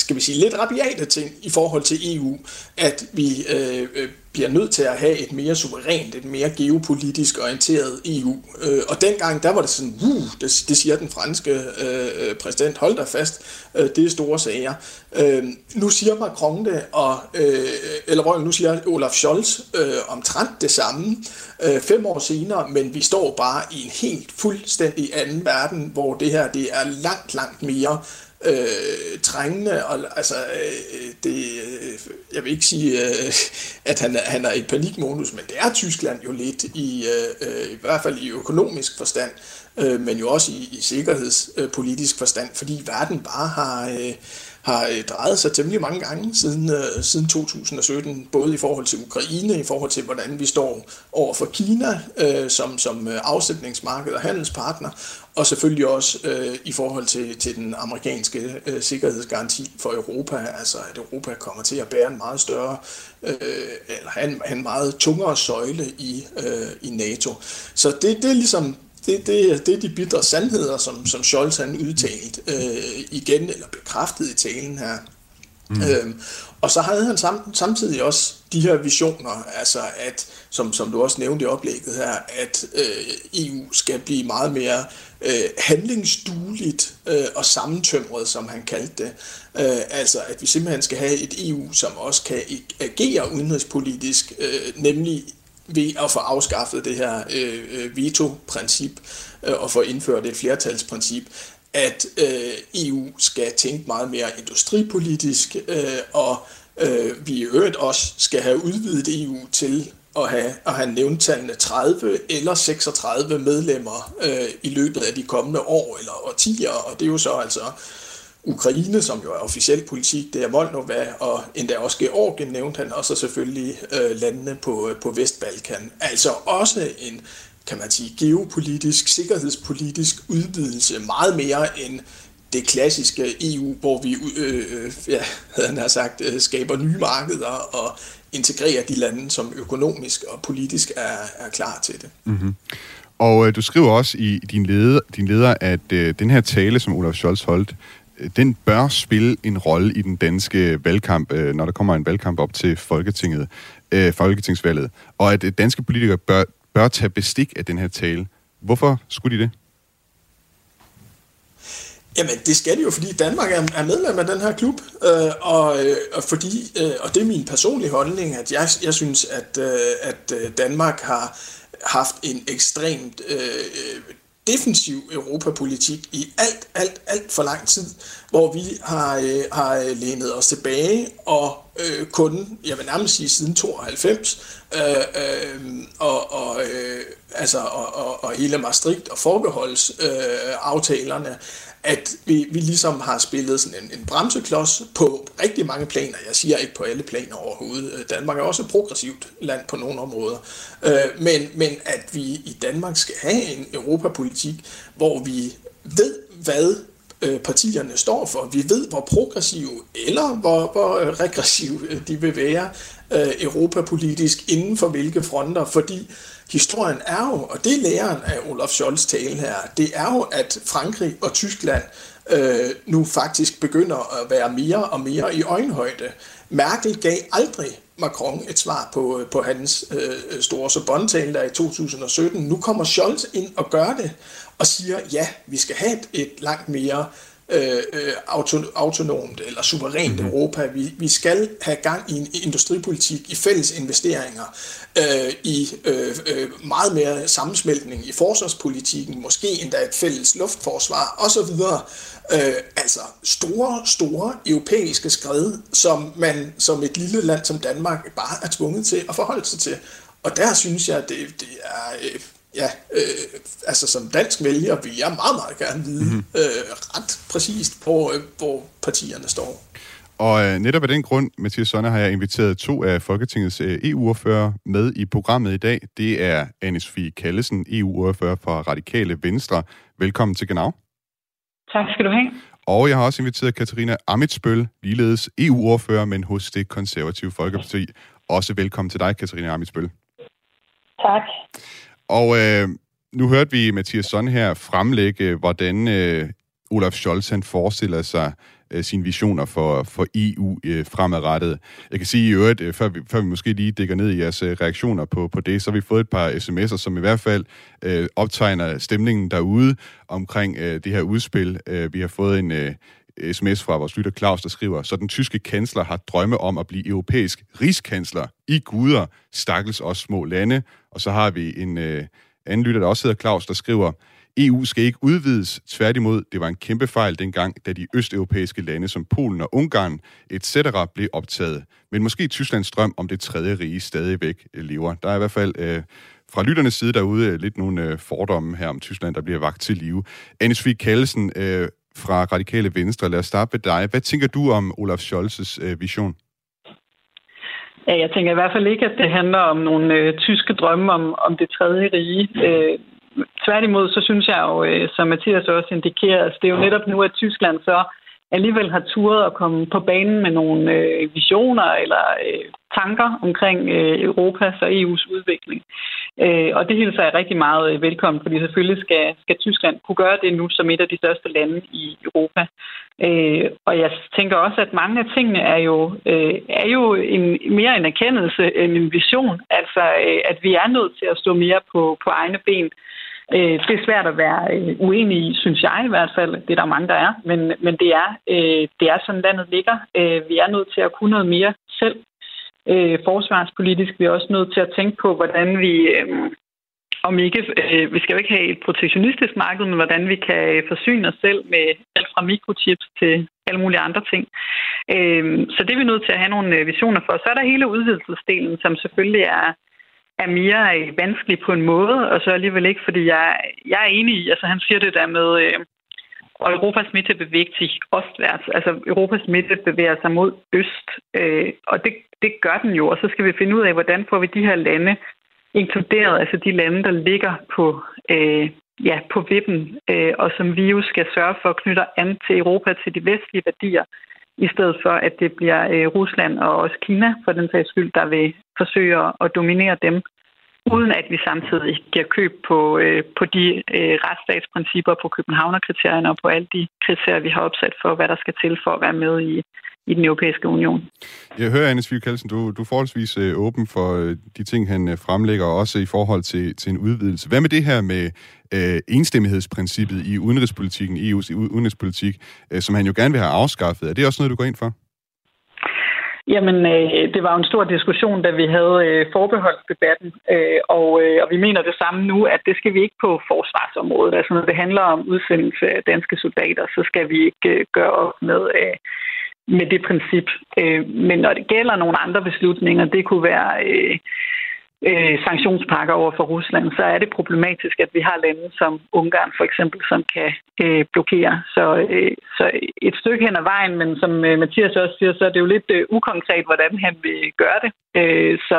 skal vi sige, lidt rabiate ting i forhold til EU, at vi øh, øh, bliver nødt til at have et mere suverænt, et mere geopolitisk orienteret EU. Øh, og dengang, der var det sådan, uh, det, det siger den franske øh, øh, præsident, hold da fast, øh, det er store sager. Øh, nu siger Macron det, og, øh, eller nu siger Olaf Scholz øh, omtrent det samme øh, fem år senere, men vi står bare i en helt fuldstændig anden verden, hvor det her det er langt, langt mere øh, trængende, og altså, øh, det, øh, jeg vil ikke sige, øh, at han, han er i panikmodus, men det er Tyskland jo lidt, i, øh, øh, i hvert fald i økonomisk forstand, øh, men jo også i, i sikkerhedspolitisk forstand, fordi verden bare har, øh, har øh, drejet sig temmelig mange gange siden, øh, siden 2017, både i forhold til Ukraine, i forhold til hvordan vi står over for Kina øh, som, som øh, afsætningsmarked og handelspartner, og selvfølgelig også øh, i forhold til, til den amerikanske øh, sikkerhedsgaranti for Europa, altså at Europa kommer til at bære en meget større, øh, eller have en, have en meget tungere søjle i, øh, i NATO. Så det, det er ligesom det, det, det er de bitre sandheder, som, som Scholz han udtalt øh, igen, eller bekræftet i talen her. Mm. Øhm, og så havde han sam, samtidig også de her visioner, altså at, som, som du også nævnte i oplægget her, at øh, EU skal blive meget mere øh, handlingsdueligt øh, og sammentømret, som han kaldte det. Øh, altså at vi simpelthen skal have et EU, som også kan agere udenrigspolitisk, øh, nemlig ved at få afskaffet det her øh, øh, veto-princip øh, og få indført et flertalsprincip, at øh, EU skal tænke meget mere industripolitisk, øh, og øh, vi i øvrigt også skal have udvidet EU til at have, at have nævnt tallene 30 eller 36 medlemmer øh, i løbet af de kommende år eller årtier, og det er jo så altså Ukraine, som jo er officiel politik, det er Moldova, og endda også Georgien nævnte han, og så selvfølgelig øh, landene på, øh, på Vestbalkan. Altså også en, kan man sige, geopolitisk, sikkerhedspolitisk udvidelse, meget mere end det klassiske EU, hvor vi, øh, øh, ja, havde han sagt, øh, skaber nye markeder og integrerer de lande, som økonomisk og politisk er, er klar til det.
Mm-hmm. Og øh, du skriver også i din leder, din leder at øh, den her tale, som Olaf Scholz holdt, den bør spille en rolle i den danske valgkamp, øh, når der kommer en valgkamp op til Folketinget, øh, Folketingsvalget, og at øh, danske politikere bør, bør tage bestik af den her tale. Hvorfor skulle de det?
Jamen, det skal de jo, fordi Danmark er, er medlem af den her klub, øh, og, øh, og, fordi, øh, og det er min personlige holdning, at jeg, jeg synes, at, øh, at øh, Danmark har haft en ekstremt øh, defensiv europapolitik i alt, alt, alt for lang tid, hvor vi har, øh, har lænet os tilbage og øh, kun, jeg vil nærmest sige siden 92, øh, øh, og, og, øh, altså, og, og, og hele Maastricht og forbeholdsaftalerne, øh, aftalerne, at vi, vi ligesom har spillet sådan en, en bremseklods på rigtig mange planer. Jeg siger ikke på alle planer overhovedet. Øh, Danmark er også et progressivt land på nogle områder. Øh, men, men at vi i Danmark skal have en europapolitik, hvor vi ved, hvad øh, partierne står for. Vi ved, hvor progressive eller hvor, hvor øh, regressive de vil være øh, europapolitisk inden for hvilke fronter, fordi historien er jo, og det er læreren af Olaf Scholz tale her, det er jo, at Frankrig og Tyskland øh, nu faktisk begynder at være mere og mere i øjenhøjde. Merkel gav aldrig Macron et svar på, øh, på hans øh, store Sorbonne-tale der i 2017. Nu kommer Scholz ind og gør det, og siger, ja, vi skal have et, et langt mere øh, øh autonomt eller suverænt mm-hmm. Europa. Vi, vi skal have gang i en industripolitik, i fælles investeringer, øh, i øh, øh, meget mere sammensmeltning i forsvarspolitikken, måske endda et fælles luftforsvar osv. Øh, altså store, store europæiske skred, som man som et lille land som Danmark bare er tvunget til at forholde sig til. Og der synes jeg, det, det er øh, ja, øh, altså som dansk vælger vil jeg meget, meget gerne vide mm-hmm. øh, ret præcist, på, øh, hvor partierne står.
Og øh, netop af den grund, Mathias Sonne, har jeg inviteret to af Folketingets øh, EU-ordfører med i programmet i dag. Det er Anne Sofie Kallesen, EU-ordfører fra Radikale Venstre. Velkommen til Genau.
Tak skal du have.
Og jeg har også inviteret Katarina Amitsbøl, ligeledes EU-ordfører, men hos det konservative Folkeparti. Også velkommen til dig, Katarina Amitsbøl.
Tak.
Og øh, nu hørte vi Mathias Son her fremlægge, hvordan øh, Olaf Scholz han forestiller sig øh, sine visioner for, for EU øh, fremadrettet. Jeg kan sige i øvrigt, øh, før, vi, før vi måske lige dækker ned i jeres øh, reaktioner på, på det, så har vi fået et par sms'er, som i hvert fald øh, optegner stemningen derude omkring øh, det her udspil. Øh, vi har fået en... Øh, sms fra vores lytter Claus, der skriver, så den tyske kansler har drømme om at blive europæisk rigskansler. I guder, stakkels os små lande. Og så har vi en øh, anden lytter, der også hedder Claus, der skriver, EU skal ikke udvides. Tværtimod, det var en kæmpe fejl dengang, da de østeuropæiske lande som Polen og Ungarn etc. blev optaget. Men måske Tysklands drøm om det tredje rige stadigvæk øh, lever. Der er i hvert fald øh, fra lytternes side derude øh, lidt nogle øh, fordomme her om Tyskland, der bliver vagt til live. Anne Kallesen, øh, fra Radikale Venstre. Lad os starte med dig. Hvad tænker du om Olaf Scholz's øh, vision?
Ja, jeg tænker i hvert fald ikke, at det handler om nogle øh, tyske drømme om, om det tredje rige. Øh, tværtimod, så synes jeg jo, øh, som Mathias også indikerer, at altså, det er jo netop nu, at Tyskland så alligevel har turet at komme på banen med nogle øh, visioner eller øh, tanker omkring øh, Europas og EU's udvikling. Øh, og det hilser jeg rigtig meget øh, velkommen, fordi selvfølgelig skal, skal Tyskland kunne gøre det nu som et af de største lande i Europa. Øh, og jeg tænker også, at mange af tingene er jo, øh, er jo en, mere en erkendelse end en vision. Altså, øh, at vi er nødt til at stå mere på, på egne ben. Øh, Øh, det er svært at være øh, uenig i, synes jeg i hvert fald. Det er der mange, der er. Men, men det, er, øh, det er sådan, landet ligger. Øh, vi er nødt til at kunne noget mere selv. Øh, forsvarspolitisk vi er også nødt til at tænke på, hvordan vi... Øh, om ikke, øh, vi skal jo ikke have et protektionistisk marked, men hvordan vi kan øh, forsyne os selv med alt fra mikrochips til alle mulige andre ting. Øh, så det er vi nødt til at have nogle øh, visioner for. Så er der hele udvidelsesdelen, som selvfølgelig er, er mere vanskelig på en måde, og så alligevel ikke, fordi jeg, jeg er enig i, altså han siger det der med, øh, og Europas midte bevæger sig ostwärts, altså Europas midte bevæger sig mod øst, øh, og det, det gør den jo, og så skal vi finde ud af, hvordan får vi de her lande inkluderet, altså de lande, der ligger på, øh, ja, på vippen, øh, og som vi jo skal sørge for at knytte an til Europa, til de vestlige værdier, i stedet for at det bliver øh, Rusland og også Kina, for den sags skyld, der vil forsøge at dominere dem, uden at vi samtidig giver køb på, øh, på de øh, retsstatsprincipper, på Københavnerkriterierne og på alle de kriterier, vi har opsat for, hvad der skal til for at være med i, i den europæiske union.
Jeg hører, Anne Sviv Kjeldsen, du, du er forholdsvis øh, åben for øh, de ting, han øh, fremlægger, også i forhold til, til en udvidelse. Hvad med det her med øh, enstemmighedsprincippet i udenrigspolitikken, EU's udenrigspolitik, øh, som han jo gerne vil have afskaffet? Er det også noget, du går ind for?
Jamen, øh, det var jo en stor diskussion, da vi havde øh, forbeholdsdebatten, øh, og, øh, og vi mener det samme nu, at det skal vi ikke på forsvarsområdet. Altså, når det handler om udsendelse af danske soldater, så skal vi ikke øh, gøre op med, øh, med det princip. Øh, men når det gælder nogle andre beslutninger, det kunne være... Øh, øh, sanktionspakker over for Rusland, så er det problematisk, at vi har lande som Ungarn for eksempel, som kan øh, blokere. Så, øh, så et stykke hen ad vejen, men som øh, Mathias også siger, så er det jo lidt øh, ukonkret, hvordan han vil gøre det. Øh, så,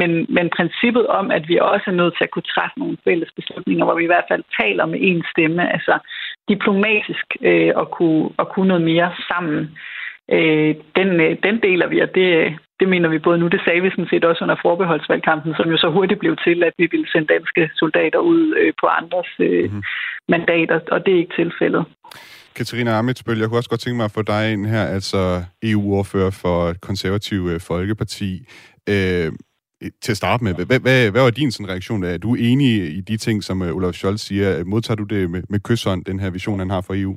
men, men princippet om, at vi også er nødt til at kunne træffe nogle fælles beslutninger, hvor vi i hvert fald taler med én stemme, altså diplomatisk øh, og kunne, og kunne noget mere sammen, øh, den, øh, den deler vi, og det, det mener vi både nu. Det sagde vi sådan set også under forbeholdsvalgkampen, som jo så hurtigt blev til, at vi ville sende danske soldater ud øh, på andres øh, mm-hmm. mandater, og det er ikke tilfældet.
Katarina Amitsbøl, jeg kunne også godt tænke mig at få dig ind her, altså EU-ordfører for Konservative øh, Folkeparti. Øh, til at starte med, hvad, hvad, hvad var din sådan, reaktion? Er du enig i de ting, som øh, Olaf Scholz siger? Modtager du det med, med kysshånd, den her vision, han har for EU?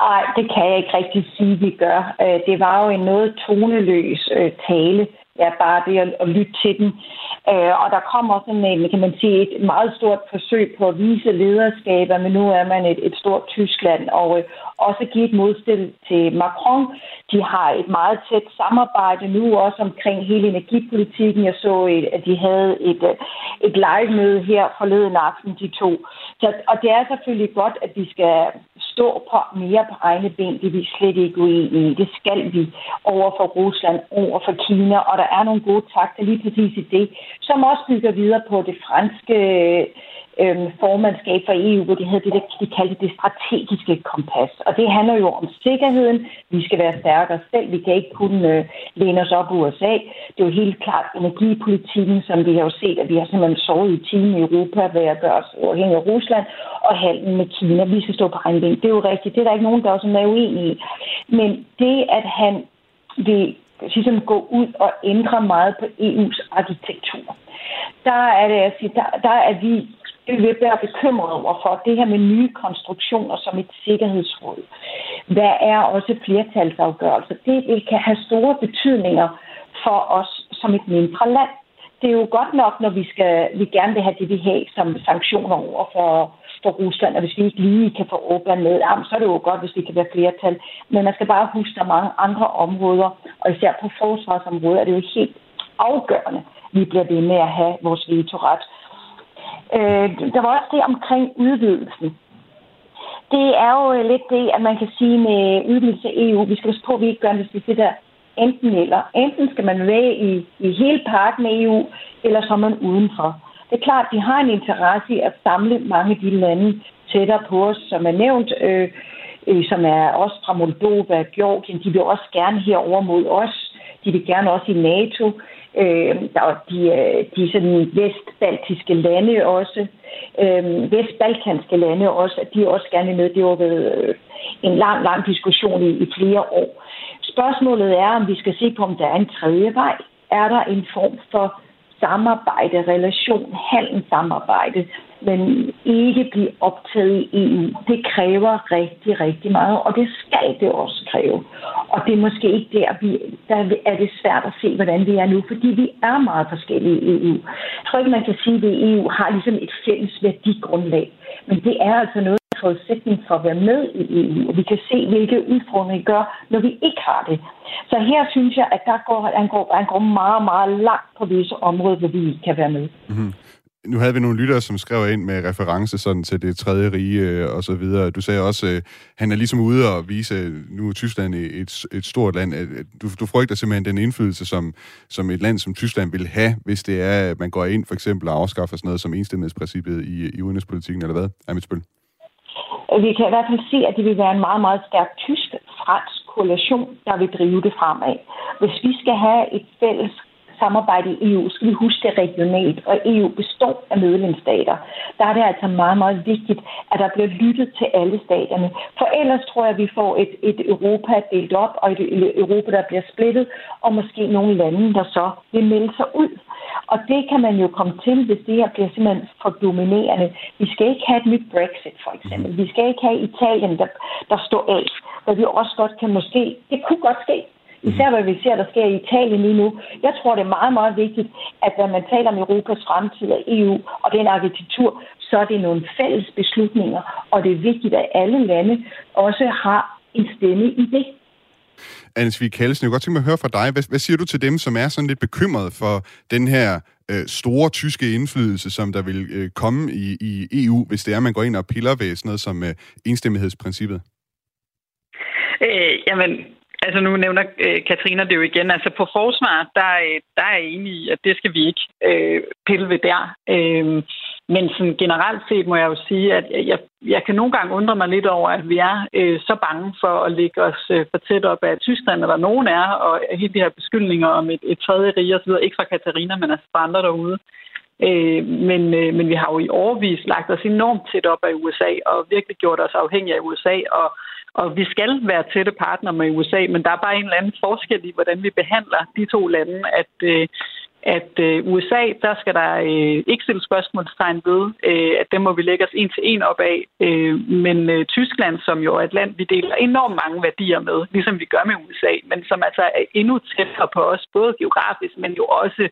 Nej, det kan jeg ikke rigtig sige, vi gør. Øh, det var jo en noget toneløs øh, tale. Ja, bare det at, at lytte til den. Øh, og der kommer også en, kan man sige, et meget stort forsøg på at vise lederskaber, men nu er man et, et stort Tyskland, og også give et modstil til Macron. De har et meget tæt samarbejde nu også omkring hele energipolitikken. Jeg så, at de havde et, et live-møde her forleden aften, de to. Så, og det er selvfølgelig godt, at vi skal stå på mere på egne ben. Det er vi slet ikke uenige i. Det skal vi over for Rusland, over for Kina, og der er nogle gode takter lige præcis i det, som også bygger videre på det franske øh, formandskab for EU, hvor de havde det, de kaldte det strategiske kompas. Og det handler jo om sikkerheden. Vi skal være stærkere selv. Vi kan ikke kun øh, læne os op USA. Det er jo helt klart energipolitikken, som vi har jo set, at vi har simpelthen sovet i timen i Europa ved at gøre os afhængige af Rusland og handlen med Kina. Vi skal stå på egen ben. Det er jo rigtigt. Det er der ikke nogen, der også er uenige i. Men det, at han vil ligesom gå ud og ændre meget på EU's arkitektur, der er det, jeg siger, der, der er vi det vil være bekymret over for det her med nye konstruktioner som et sikkerhedsråd. Hvad er også flertalsafgørelser? Det kan have store betydninger for os som et mindre land. Det er jo godt nok, når vi, skal, vi gerne vil have det, vi har som sanktioner over for, for Rusland, og hvis vi ikke lige kan få Orbán med, jamen, så er det jo godt, hvis vi kan være flertal. Men man skal bare huske, der er mange andre områder, og især på forsvarsområdet er det jo helt afgørende, vi bliver ved med at have vores vetoret. Øh, der var også det omkring udvidelsen. det er jo øh, lidt det, at man kan sige med udvidelse af EU, vi skal også på, at vi ikke gør det, det der enten eller. Enten skal man være i, i hele parken af EU, eller så er man udenfor. Det er klart, at vi har en interesse i at samle mange af de lande tættere på os, som er nævnt, øh, øh, som er også fra Moldova, Georgien. De vil også gerne herover mod os. De vil gerne også i NATO. Øh, og de, øh, de sådan vestbaltiske lande også. Øh, vestbalkanske lande også, at de også gerne med. Det har været øh, en lang, lang diskussion i, i flere år. Spørgsmålet er, om vi skal se på, om der er en tredje vej. Er der en form for samarbejde, relation, handelssamarbejde, men ikke blive optaget i EU. Det kræver rigtig, rigtig meget, og det skal det også kræve. Og det er måske ikke der, vi, der er det svært at se, hvordan vi er nu, fordi vi er meget forskellige i EU. Jeg tror ikke, man kan sige, at EU har ligesom et fælles værdigrundlag, men det er altså noget forudsætning for at være med i EU, og vi kan se, hvilke udfordringer vi gør, når vi ikke har det. Så her synes jeg, at der går, han, går, han går meget, meget langt på visse områder, hvor vi ikke kan være med.
Mm-hmm. Nu havde vi nogle lyttere, som skrev ind med reference sådan til det tredje rige øh, og så videre. Du sagde også, at øh, han er ligesom ude og vise, øh, nu er Tyskland et, et stort land. Øh, øh, du, du frygter simpelthen den indflydelse, som, som et land som Tyskland vil have, hvis det er, at man går ind for eksempel og afskaffer sådan noget som enstemmighedsprincippet i, i udenrigspolitikken, eller hvad? Er mit spil?
Vi kan i hvert fald se, at det vil være en meget, meget stærk tysk-fransk koalition, der vil drive det fremad. Hvis vi skal have et fælles samarbejde i EU, skal vi huske det regionalt, og EU består af medlemsstater. Der er det altså meget, meget vigtigt, at der bliver lyttet til alle staterne. For ellers tror jeg, at vi får et, et Europa delt op, og et Europa, der bliver splittet, og måske nogle lande, der så vil melde sig ud. Og det kan man jo komme til, hvis det her bliver simpelthen for dominerende. Vi skal ikke have et nyt Brexit, for eksempel. Vi skal ikke have Italien, der, der står af. Hvor vi også godt kan måske... Det kunne godt ske, Især hvad vi ser, der sker i Italien lige nu. Jeg tror, det er meget, meget vigtigt, at når man taler om Europas fremtid og EU og den arkitektur, så er det nogle fælles beslutninger, og det er vigtigt, at alle lande også har en stemme i det.
Anne Svig Kallesen, jeg kunne godt tænke mig at høre fra dig. Hvad, hvad siger du til dem, som er sådan lidt bekymrede for den her øh, store tyske indflydelse, som der vil øh, komme i, i EU, hvis det er, at man går ind og piller ved sådan noget som øh, enstemmighedsprincippet?
Øh, jamen, Altså nu nævner øh, Katrina det jo igen. Altså på forsvar, der, øh, der er jeg enig i, at det skal vi ikke øh, pille ved der. Øh, men sådan generelt set må jeg jo sige, at jeg, jeg kan nogle gange undre mig lidt over, at vi er øh, så bange for at lægge os øh, for tæt op af Tyskland, eller nogen er, og hele de her beskyldninger om et, et tredje rige osv., ikke fra Katarina, men altså fra andre derude. Øh, men, øh, men vi har jo i overvis lagt os enormt tæt op af USA, og virkelig gjort os afhængige af USA, og og vi skal være tætte partner med USA, men der er bare en eller anden forskel i, hvordan vi behandler de to lande, at, øh, at øh, USA, der skal der øh, ikke stille spørgsmålstegn ved, øh, at dem må vi lægge os en til en op af. Øh, men øh, Tyskland, som jo er et land, vi deler enormt mange værdier med, ligesom vi gør med USA, men som altså er endnu tættere på os, både geografisk, men jo også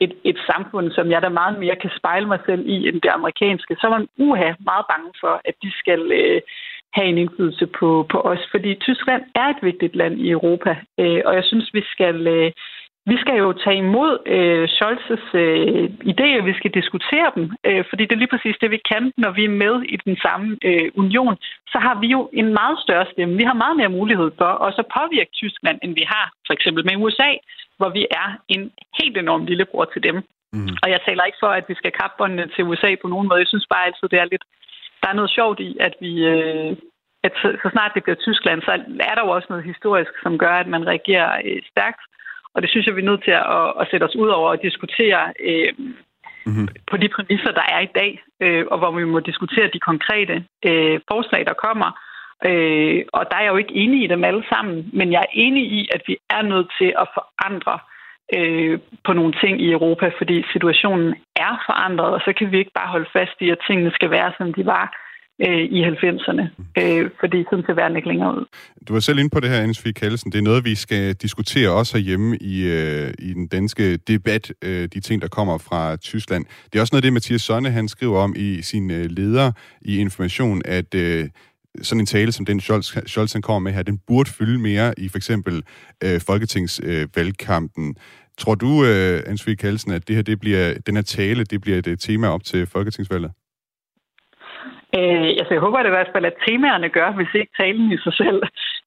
et, et samfund, som jeg da meget mere kan spejle mig selv i end det amerikanske, så er man uha meget bange for, at de skal... Øh, have en indflydelse på, på os. Fordi Tyskland er et vigtigt land i Europa, øh, og jeg synes, vi skal... Øh, vi skal jo tage imod øh, Scholz's øh, idéer, vi skal diskutere dem, øh, fordi det er lige præcis det, vi kan, når vi er med i den samme øh, union. Så har vi jo en meget større stemme. Vi har meget mere mulighed for også at påvirke Tyskland, end vi har for eksempel med USA, hvor vi er en helt enorm lillebror til dem. Mm. Og jeg taler ikke for, at vi skal kappe til USA på nogen måde. Jeg synes bare altid, det er lidt der er noget sjovt i, at vi... Øh, at så, så snart det bliver Tyskland, så er der jo også noget historisk, som gør, at man reagerer øh, stærkt. Og det synes jeg, vi er nødt til at, at, at sætte os ud over og diskutere øh, mm-hmm. på de præmisser, der er i dag, øh, og hvor vi må diskutere de konkrete øh, forslag, der kommer. Øh, og der er jeg jo ikke enig i dem alle sammen, men jeg er enig i, at vi er nødt til at forandre øh, Øh, på nogle ting i Europa, fordi situationen er forandret, og så kan vi ikke bare holde fast i, at tingene skal være, som de var øh, i 90'erne, øh, fordi sådan ser verden ikke længere ud.
Du var selv inde på det her, Anne Sofie Kallesen. Det er noget, vi skal diskutere også herhjemme i, øh, i den danske debat, øh, de ting, der kommer fra Tyskland. Det er også noget, det Mathias Sonne, han skriver om i sin øh, leder i Information, at øh, sådan en tale, som den Scholz, Scholz han kommer med her, den burde fylde mere i for eksempel øh, folketingsvalgkampen. Øh, Tror du, øh, uh, Ansvig Kalsen, at det her, det bliver, den her tale, det bliver et tema op til folketingsvalget?
Øh, altså, jeg håber det i hvert fald, at temaerne gør, hvis ikke talen i sig selv.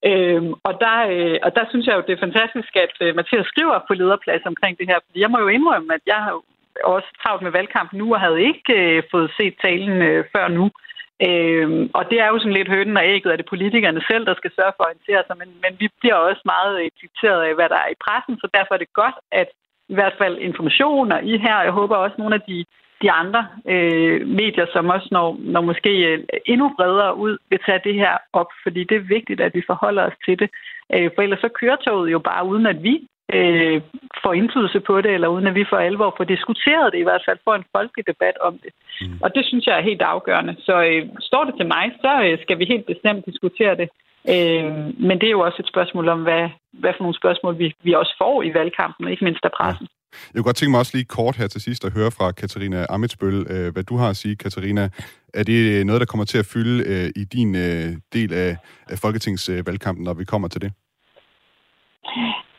Øh, og, der, øh, og der synes jeg jo, det er fantastisk, at øh, Mathias skriver på lederplads omkring det her. Fordi jeg må jo indrømme, at jeg har også travlt med valgkamp nu, og havde ikke øh, fået set talen øh, før nu. Øhm, og det er jo sådan lidt hønnen og ægget, at det er politikerne selv, der skal sørge for at orientere sig, men, men vi bliver også meget øh, dikteret af, hvad der er i pressen, så derfor er det godt, at i hvert fald informationer i her, jeg håber også nogle af de, de andre øh, medier, som også når, når måske øh, endnu bredere ud, vil tage det her op, fordi det er vigtigt, at vi forholder os til det. Øh, for ellers så kører toget jo bare uden, at vi øh, får indflydelse på det, eller uden at vi for alvor får diskuteret det, i hvert fald får en folkelig debat om det. Mm. Og det synes jeg er helt afgørende. Så øh, står det til mig, så øh, skal vi helt bestemt diskutere det. Øh, men det er jo også et spørgsmål om, hvad, hvad for nogle spørgsmål vi, vi også får i valgkampen, ikke mindst af pressen. Ja.
Jeg kunne godt tænke mig også lige kort her til sidst at høre fra Katarina Amitsbøl, øh, hvad du har at sige, Katarina. Er det noget, der kommer til at fylde øh, i din øh, del af, af Folketingsvalgkampen, når vi kommer til det?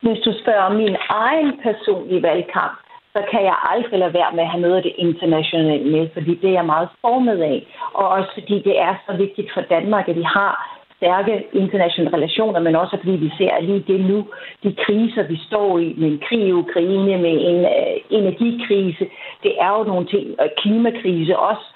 Hvis du spørger om min egen personlige valgkamp, så kan jeg aldrig lade være med at have noget af det internationale med, fordi det er jeg meget formet af. Og også fordi det er så vigtigt for Danmark, at vi har stærke internationale relationer, men også fordi vi ser lige det nu, de kriser, vi står i, med en krig i Ukraine, med en øh, energikrise, det er jo nogle ting, og klimakrise også,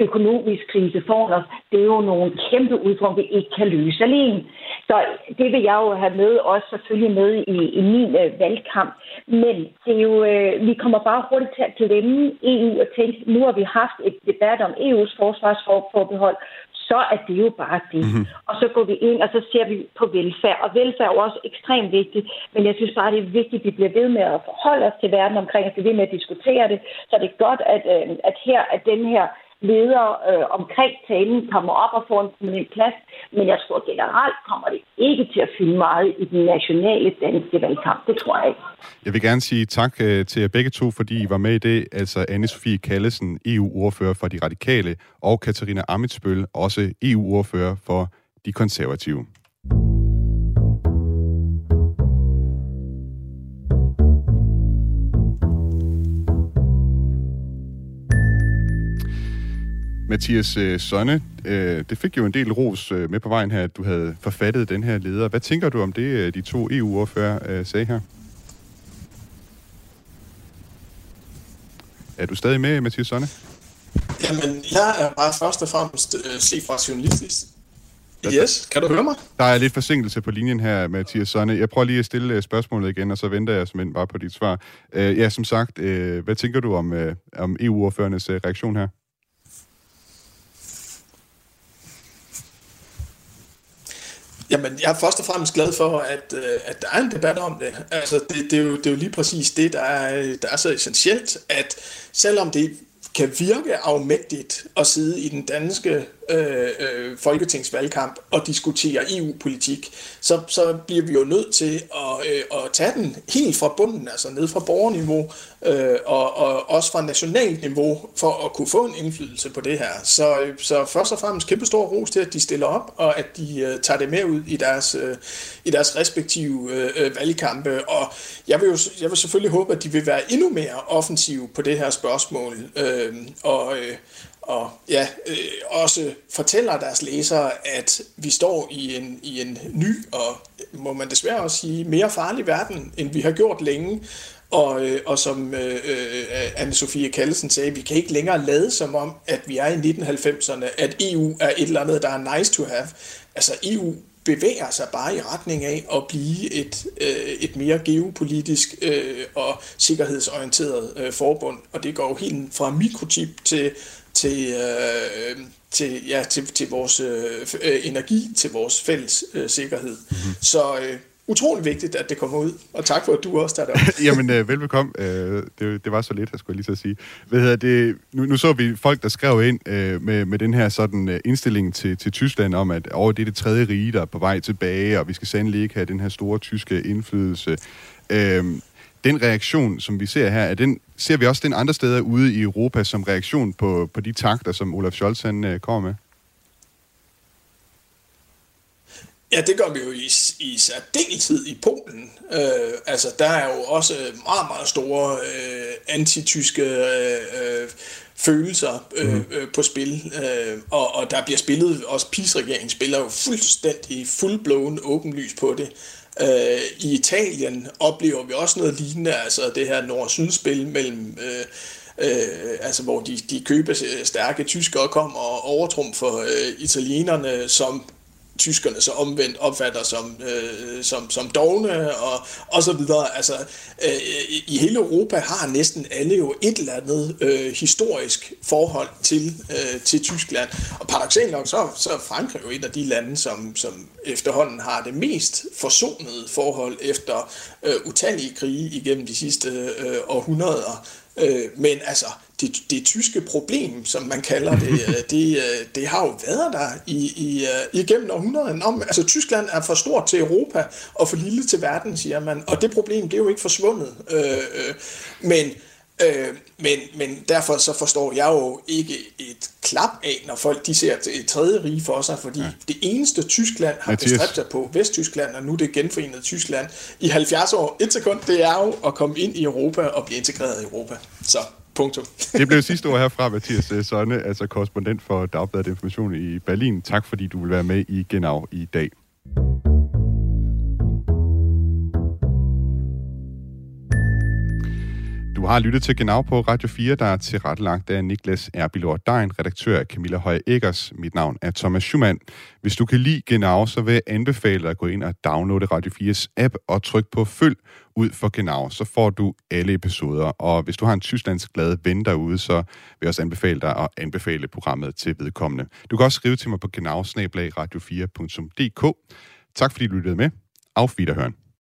økonomisk krise foran os, det er jo nogle kæmpe udfordringer, vi ikke kan løse alene. Så det vil jeg jo have med, også selvfølgelig med i, i min øh, valgkamp. Men det er jo, øh, vi kommer bare hurtigt til at glemme EU og tænke, nu har vi haft et debat om EU's forsvarsforbehold, så er det jo bare det. Mm-hmm. Og så går vi ind, og så ser vi på velfærd. Og velfærd er jo også ekstremt vigtigt, men jeg synes bare, det er vigtigt, at vi bliver ved med at forholde os til verden omkring, at vi bliver ved med at diskutere det. Så det er godt, at, øh, at her, at den her ledere øh, omkring talen kommer op og får en prominent plads, men jeg tror generelt kommer det ikke til at fylde meget i den nationale danske valgkamp. Det tror jeg ikke.
Jeg vil gerne sige tak øh, til jer begge to, fordi I var med i det. Altså Anne-Sophie Kallesen, EU-ordfører for De Radikale, og Katarina Amitsbøl, også EU-ordfører for De Konservative. Mathias øh, Sonne, øh, det fik jo en del ros øh, med på vejen her, at du havde forfattet den her leder. Hvad tænker du om det, øh, de to EU-ordfører øh, sagde her? Er du stadig med, Mathias Sonne?
Jamen, jeg er bare først og fremmest øh, set fra journalistisk. Yes, kan du høre mig?
Der er lidt forsinkelse på linjen her, Mathias Sonne. Jeg prøver lige at stille øh, spørgsmålet igen, og så venter jeg simpelthen bare på dit svar. Øh, ja, som sagt, øh, hvad tænker du om, øh, om EU-ordførernes øh, reaktion her?
Jamen, jeg er først og fremmest glad for, at, øh, at der er en debat om det. Altså, det, det, er, jo, det er jo lige præcis det, der er, der er så essentielt, at selvom det kan virke afmægtigt at sidde i den danske øh, øh, folketingsvalgkamp og diskutere EU-politik, så, så bliver vi jo nødt til at, øh, at tage den helt fra bunden, altså ned fra borgerniveau øh, og, og også fra nationalt niveau, for at kunne få en indflydelse på det her. Så, øh, så først og fremmest kæmpe stor ros til, at de stiller op, og at de øh, tager det med ud i deres, øh, i deres respektive øh, øh valgkampe. Og jeg vil jo jeg vil selvfølgelig håbe, at de vil være endnu mere offensive på det her spørgsmål. Øh, og øh, og ja, øh, også fortæller deres læsere, at vi står i en, i en ny og, må man desværre også sige, mere farlig verden, end vi har gjort længe. Og, øh, og som øh, øh, Anne-Sophie Kallesen sagde, vi kan ikke længere lade som om, at vi er i 1990'erne, at EU er et eller andet, der er nice to have. Altså EU bevæger sig bare i retning af at blive et, øh, et mere geopolitisk øh, og sikkerhedsorienteret øh, forbund. Og det går jo helt fra mikrochip til til, øh, til, ja, til, til vores øh, energi, til vores fælles øh, sikkerhed. Mm-hmm. Så øh, utrolig vigtigt, at det kommer ud. Og tak for, at du også tager det
Jamen, øh, velbekomme. Øh, det, det var så lidt, jeg skulle lige så sige. Hvad hedder det? Nu, nu så vi folk, der skrev ind øh, med, med den her sådan øh, indstilling til, til Tyskland om, at over det er det tredje rige, der er på vej tilbage, og vi skal sandelig ikke have den her store tyske indflydelse. Øh, den reaktion, som vi ser her, er den, ser vi også den andre steder ude i Europa som reaktion på, på de takter, som Olaf Scholz han, uh, kommer med?
Ja, det gør vi jo i, i særdeleshed i Polen. Øh, altså, der er jo også meget, meget store øh, antityske øh, følelser øh, mm. øh, på spil, øh, og, og der bliver spillet, også PiS-regeringen spiller jo fuldstændig fullblown åbenlys på det. Øh, I Italien oplever vi også noget lignende, altså det her nord-syd-spil mellem... Øh, øh, altså hvor de, de køber øh, stærke tyskere kom og overtrumfer øh, italienerne, som tyskerne så omvendt opfatter som, øh, som, som dogne og, og så videre. Altså, øh, I hele Europa har næsten alle jo et eller andet øh, historisk forhold til, øh, til Tyskland. Og paradoxalt nok, så, så er Frankrig jo et af de lande, som, som efterhånden har det mest forsonede forhold efter øh, utallige krige igennem de sidste øh, århundreder. Øh, men altså, det, det tyske problem, som man kalder det, øh, det, øh, det har jo været der i, i, øh, igennem århundreden. Om, altså, Tyskland er for stort til Europa og for lille til verden, siger man. Og det problem, det er jo ikke forsvundet. Øh, øh, men Øh, men, men derfor så forstår jeg jo ikke et klap af, når folk de ser et tredje rige for sig, fordi ja. det eneste Tyskland har Mathias. bestræbt sig på, Vesttyskland, og nu det genforenede Tyskland, i 70 år, et sekund, det er jo at komme ind i Europa og blive integreret i Europa. Så Punktum.
det blev sidste ord herfra, Mathias øh, Sønne, altså korrespondent for Dagbladet Information i Berlin. Tak fordi du vil være med i Genau i dag. Du har lyttet til Genau på Radio 4, der er tilrettelagt af Niklas Erbilor Dein, redaktør af Camilla Høje Eggers. Mit navn er Thomas Schumann. Hvis du kan lide Genau, så vil jeg anbefale dig at gå ind og downloade Radio 4's app og trykke på følg ud for Genau, så får du alle episoder. Og hvis du har en tysklandsk glad ven derude, så vil jeg også anbefale dig at anbefale programmet til vedkommende. Du kan også skrive til mig på genau radio4.dk. Tak fordi du lyttede med. Auf Wiederhören.